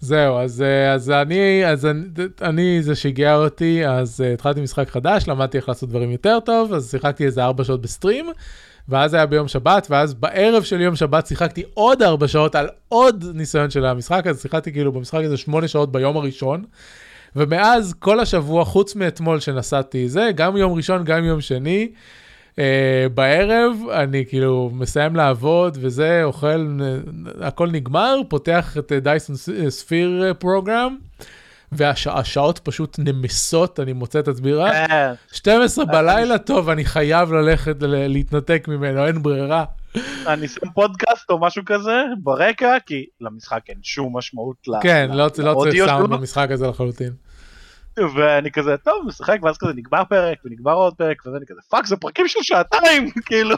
זהו, אז, אה, אז אני, אז אני, אני, זה שיגע אותי, אז uh, התחלתי משחק חדש, למדתי איך לעשות דברים יותר טוב, אז שיחקתי איזה ארבע שעות בסטרים, ואז היה ביום שבת, ואז בערב של יום שבת שיחקתי עוד ארבע שעות על עוד ניסיון של המשחק, אז שיחקתי כאילו במשחק הזה שמונה שעות ביום הראשון, ומאז כל השבוע, חוץ מאתמול שנסעתי זה, גם יום ראשון, גם יום שני, בערב אני כאילו מסיים לעבוד וזה, אוכל, הכל נגמר, פותח את דייסון ספיר פרוגרם, והשעות פשוט נמסות, אני מוצא את עצמי רק כן. 12 בלילה, טוב, אני חייב ללכת להתנתק ממנו, אין ברירה. אני שם פודקאסט או משהו כזה ברקע, כי למשחק אין שום משמעות כן, לא לא צריך סאונד. במשחק הזה לחלוטין. ואני כזה, טוב, משחק, ואז כזה נגמר פרק, ונגמר עוד פרק, וזה אני כזה, fuck, זה פרקים של שעתיים, <laughs> כאילו.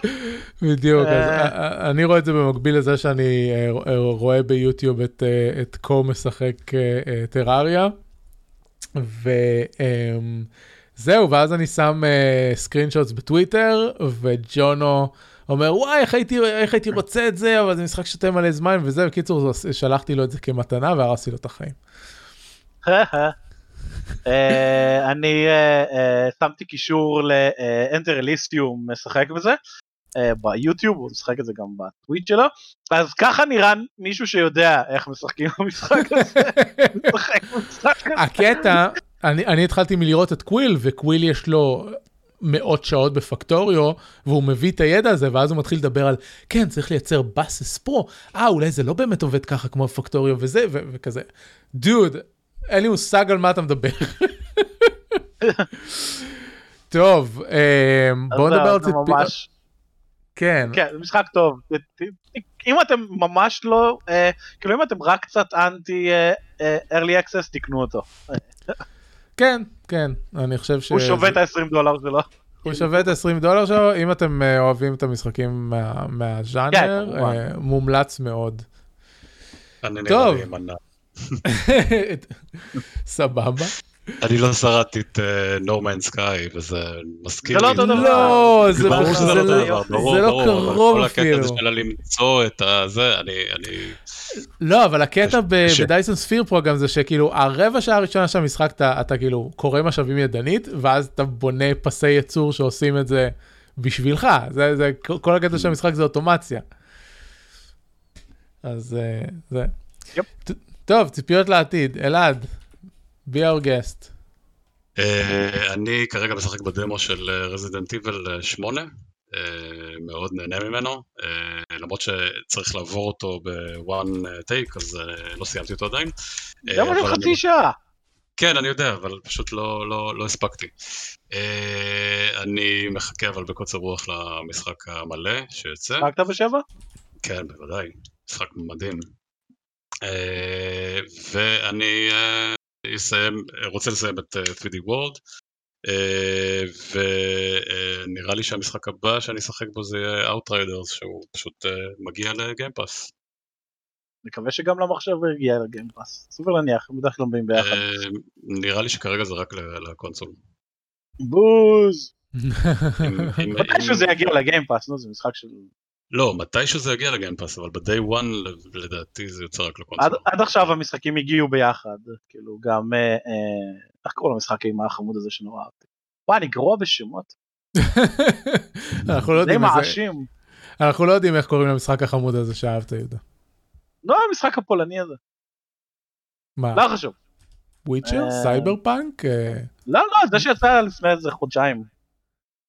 בדיוק, אז אה. אני רואה את זה במקביל לזה שאני אה, אה, רואה ביוטיוב את, את קוויל משחק Terraria. וזהו, ואז אני שם screen shots בטוויטר, וג'ונו אומר, וואי, איך הייתי, איך הייתי רוצה את זה, אבל זה משחק ששותה מלא זמן וזה, בקיצור, שלחתי לו את זה כמתנה והרסתי לו את החיים. <laughs> אה, אני אה, אה, שמתי קישור ל Enter Elysium משחק בזה. ביוטיוב, הוא משחק את זה גם בטוויץ' שלו, אז ככה נראה מישהו שיודע איך משחקים במשחק הזה. הקטע, אני, התחלתי מלראות את קוויל, וקוויל יש לו מאות שעות ב Factorio, והוא מביא את הידע הזה, ואז הוא מתחיל לדבר על, כן, צריך לייצר bus פרו, אה, אולי זה לא באמת עובד ככה כמו פקטוריו וזה, וכזה. דוד, אין לי מושג על מה אתה מדבר. טוב, בואו אז נדבר על. ממש- כן, כן, זה משחק טוב. אם אתם ממש לא, אה, כאילו אם אתם רק קצת אנטי אה, אה, early access, תקנו אותו. כן, כן, אני חושב ש... הוא שווה את ה-20 דולר שלו. הוא שווה את 20 דולר שלו, אם אתם אוהבים את המשחקים מה- כן, מהז'אנר. אה, מומלץ מאוד. אני טוב. לי. סבבה. אני לא שרדתי את נורמן סקאי, וזה מזכיר זה לא לי. אותו דבר. לא, זה לא לא- אותו דבר, ברור, זה לא קרוב כל הקטע אפילו. הזה של למצוא את הזה, אני, אני, לא, אבל הקטע. בדייסון ספיר פרוגרם זה שכאילו הרבע שעה הראשונה של המשחק אתה, כאילו קורא משאבים ידנית, ואז אתה בונה פסי ייצור שעושים את זה בשבילך. זה, זה, כל הקטע של המשחק זה אוטומציה. אז אה, זה. טוב, ציפיות לעתיד, אלעד, be our guest. אה, אני כרגע משחק בדמו של רזידנט איבל 8, אה, מאוד נהנה ממנו, אה, למרות שצריך לעבור אותו ב-one take, אז אה, לא סיימתי אותו עדיין. אה, של אני- חצי שעה? כן, אני יודע, אבל פשוט לא, לא, לא הספקתי. אה, אני מחכה אבל בקוצר רוח למשחק המלא שיוצא. אתה בשבע? כן, בוודאי, משחק מדהים. אה, ואני אה, אסיים, רוצה לסיים את אה, 3D World, אה, ונראה לי שהמשחק הבא שאני אשחק בו זה יהיה Outriders, שהוא פשוט מגיע לגיימפאס. מקווה שגם למחשב הוא יגיע לגיימפאס. סופר להניח, הם בדרך כלל באים ביחד. אה, נראה לי שכרגע זה רק ל- לקונסול. בוז! <laughs> אם- אם- מתישהו אם- זה יגיע ל Game Pass, נו זה משחק של... לא, מתישהו זה יגיע ל Game Pass, אבל ב-day one לדעתי זה יוצא רק עד, לקונסול. עד עכשיו המשחקים הגיעו ביחד, כאילו גם, אה, אה, איך קוראים למשחק עם החמוד הזה שנורא אהבתי? וואי, אני גרוע בשמות, אנחנו לא די יודעים איזה- מעשים. אנחנו לא יודעים איך קוראים למשחק החמוד הזה שאהבת, יהודה. לא המשחק הפולני הזה, מה? לא חשוב. Witcher? אה. סייבר פאנק? אה, לא, לא, זה שיצא לפני איזה חודשיים.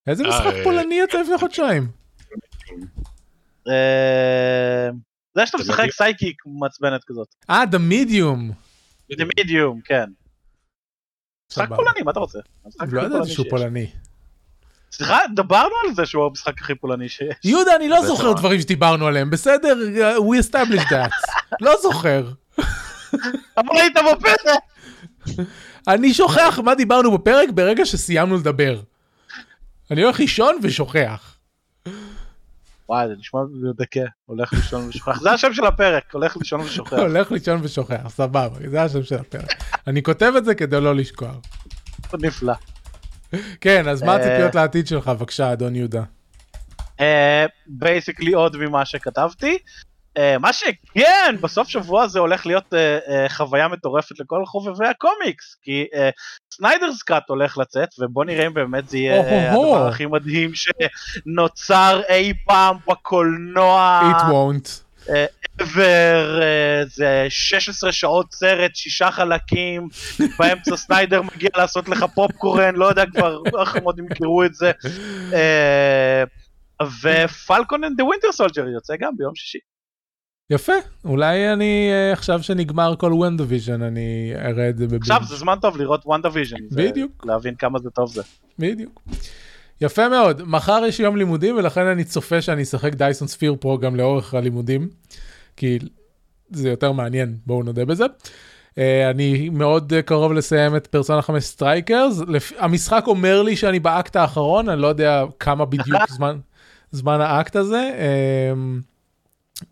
איזה אה, משחק אה. פולני יצא לפני חודשיים? אה, זה שאתה משחק. psychic מעצבנת כזאת. אה, The Medium. זה מידיום, כן. משחק. פולני, מה אתה רוצה? לא ידעתי שהוא. פולני. סליחה, דיברנו על זה שהוא המשחק הכי פולני שיש. יהודה, אני לא. זוכר דברים שדיברנו עליהם, בסדר? uh, We established that. לא זוכר. אבל היית בפרק! אני שוכח מה דיברנו בפרק ברגע שסיימנו לדבר. אני הולך לישון ושוכח. וואי, זה נשמע מדכא. הולך לישון ושוכח. זה השם של הפרק, הולך לישון ושוכח. <laughs> הולך לישון ושוכח, סבבה, זה השם של הפרק. <laughs> אני כותב את זה כדי לא לשכוח. נפלא. כן, אז מה אה. הציפיות לעתיד שלך, בבקשה, אדון יהודה? basically עוד ממה שכתבתי. אה, מה שכן, בסוף שבוע זה הולך להיות אה, אה, חוויה מטורפת לכל חובבי הקומיקס, כי Snyder's Cut הולך לצאת, ובוא נראה אם באמת זה יהיה. הדבר הכי מדהים שנוצר אי פעם בקולנוע. It won't. ever, אה, זה 16 שעות סרט, שישה חלקים, באמצע סניידר מגיע לעשות לך פופקורן, לא יודע כבר איך הם עוד ימכרו את זה. אה, ו Falcon and the Winter Soldier יוצא גם ביום שישי. יפה, אולי אני, אה, עכשיו שנגמר כל WandaVision, אני אראה את זה ב binge. עכשיו זה זמן טוב לראות WandaVision. בדיוק. להבין כמה זה טוב זה. בדיוק. יפה מאוד, מחר יש יום לימודים ולכן אני צופה שאני אשחק Dyson Sphere Pro גם לאורך הלימודים, כי זה יותר מעניין, בואו נודה בזה. Uh, אני מאוד uh, קרוב לסיים את פרסונה 5 Strikers, לפ... המשחק אומר לי שאני באקט האחרון, אני לא יודע כמה בדיוק <laughs> זמן, זמן האקט הזה. Uh,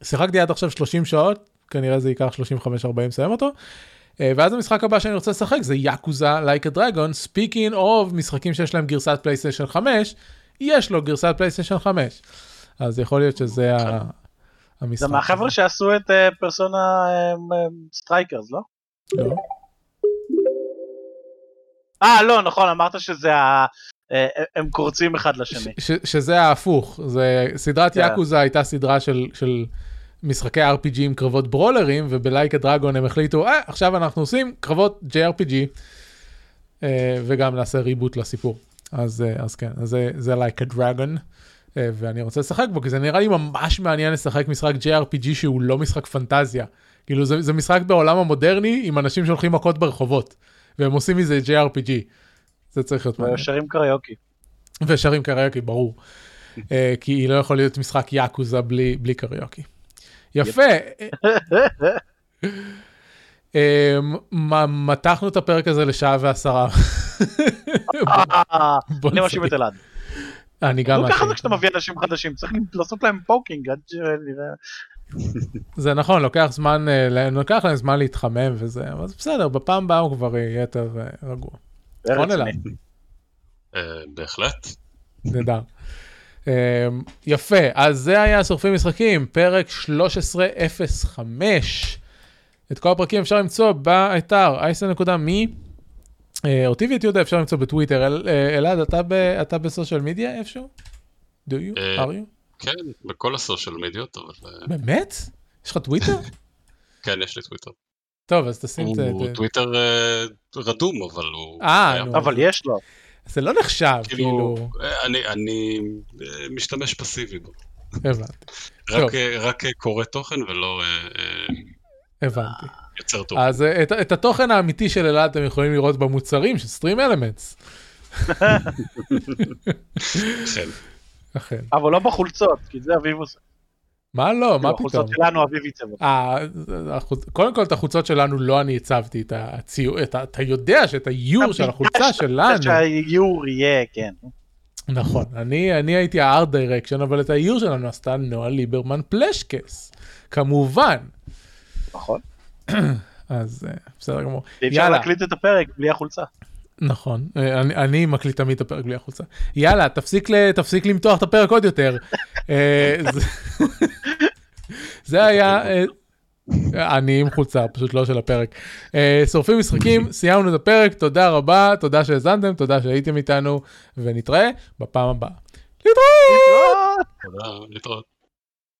שיחקתי עד עכשיו 30 שעות, כנראה זה ייקח 35-40 לסיים אותו. Uh, ואז המשחק הבא שאני רוצה לשחק זה Yakuza Like a Dragon, speaking of משחקים שיש להם גרסת פלייסטיישן 5, יש לו גרסת פלייסטיישן 5. אז יכול להיות שזה ה- המשחק. זה מהחבר'ה. שעשו את אה, פרסונה אה, אה, Strikers, לא? לא. אה, לא, נכון, אמרת שזה. אה, הם קורצים אחד לשני. ש- שזה ההפוך, זה סדרת כן. Yakuza הייתה סדרה של, של משחקי RPG עם קרבות ברולרים, וב Like a Dragon הם החליטו, אה, עכשיו אנחנו עושים קרבות JRPG, אה, וגם נעשה reboot לסיפור. אז, אה, אז כן, אז זה, זה לייק הדרגון, אה, ואני רוצה לשחק בו, כי זה נראה לי ממש מעניין לשחק משחק JRPG שהוא לא משחק פנטזיה. כאילו זה, זה משחק בעולם המודרני עם אנשים שהולכים מכות ברחובות, והם עושים מזה JRPG. זה צריך להיות מעניין. שרים קריוקי. ושרים קריוקי, ברור. אה, כי לא יכול להיות משחק יאקוזה בלי, בלי קריוקי. יפה. <laughs> אה, מתחנו את הפרק הזה לשעה ועשרה. <laughs> אני מאשים. את אלעד. אני גם ככה. זה כשאתה מביא אנשים חדשים, צריך לעשות להם fucking עד שנראה. זה נכון, לוקח זמן, אה, לוקח להם זמן להתחמם וזה, אבל בסדר, בפעם הבאה הוא כבר יהיה יותר רגוע. נכון רציני. אלעד? אה, בהחלט. נהדר. Um, יפה, אז זה היה שורפים משחקים, פרק 1305. את כל הפרקים אפשר למצוא באתר אייסן.מי. Uh, אותי ואת יהודה אפשר למצוא בטוויטר. אל, אלעד, אתה, בסושיאל מדיה איפשהו? do you? אה, are you? כן, בכל הסושיאל מדיות, אבל אה, באמת? יש לך טוויטר? <laughs> כן, יש לי טוויטר. טוב, אז תשים את זה. הוא טוויטר אה, רדום, אבל הוא... אה. נו. אבל יש לו. זה לא נחשב, כאילו, כאילו, אה, אני- אני אה, משתמש פסיבי בו. הבנתי, רק, קורא תוכן ולא הבנתי. יוצר טוב. אז את, את התוכן האמיתי של אלעד אתם יכולים לראות במוצרים של סטרים אלמנטס. כן. אכן. אבל לא בחולצות, כי זה אביב עושה. מה לא, מה פתאום? בחולצות שלנו אביב. אותם. אה, קודם כל את החולצות שלנו לא אני הצבתי, את הציור, אתה יודע שאת האיור של החולצה שלנו, שהאיור יהיה, כן. נכון, אני אני הייתי הארט דירקשן, אבל את האיור שלנו עשתה נועה ליברמן פלשקס, כמובן, נכון. <clears throat> אז אה, בסדר גמור, אי אפשר להקליט את הפרק בלי החולצה. נכון, אה, אני, אני מקליט תמיד את הפרק בלי החולצה, יאללה, תפסיק, ל, תפסיק למתוח את הפרק עוד יותר, אה, זה, זה היה, אה, אני עם חולצה, פשוט לא של הפרק. שורפים משחקים, סיימנו את הפרק, תודה רבה, תודה שהאזנתם, תודה שהייתם איתנו, ונתראה בפעם הבאה. להתראות! תודה, להתראות.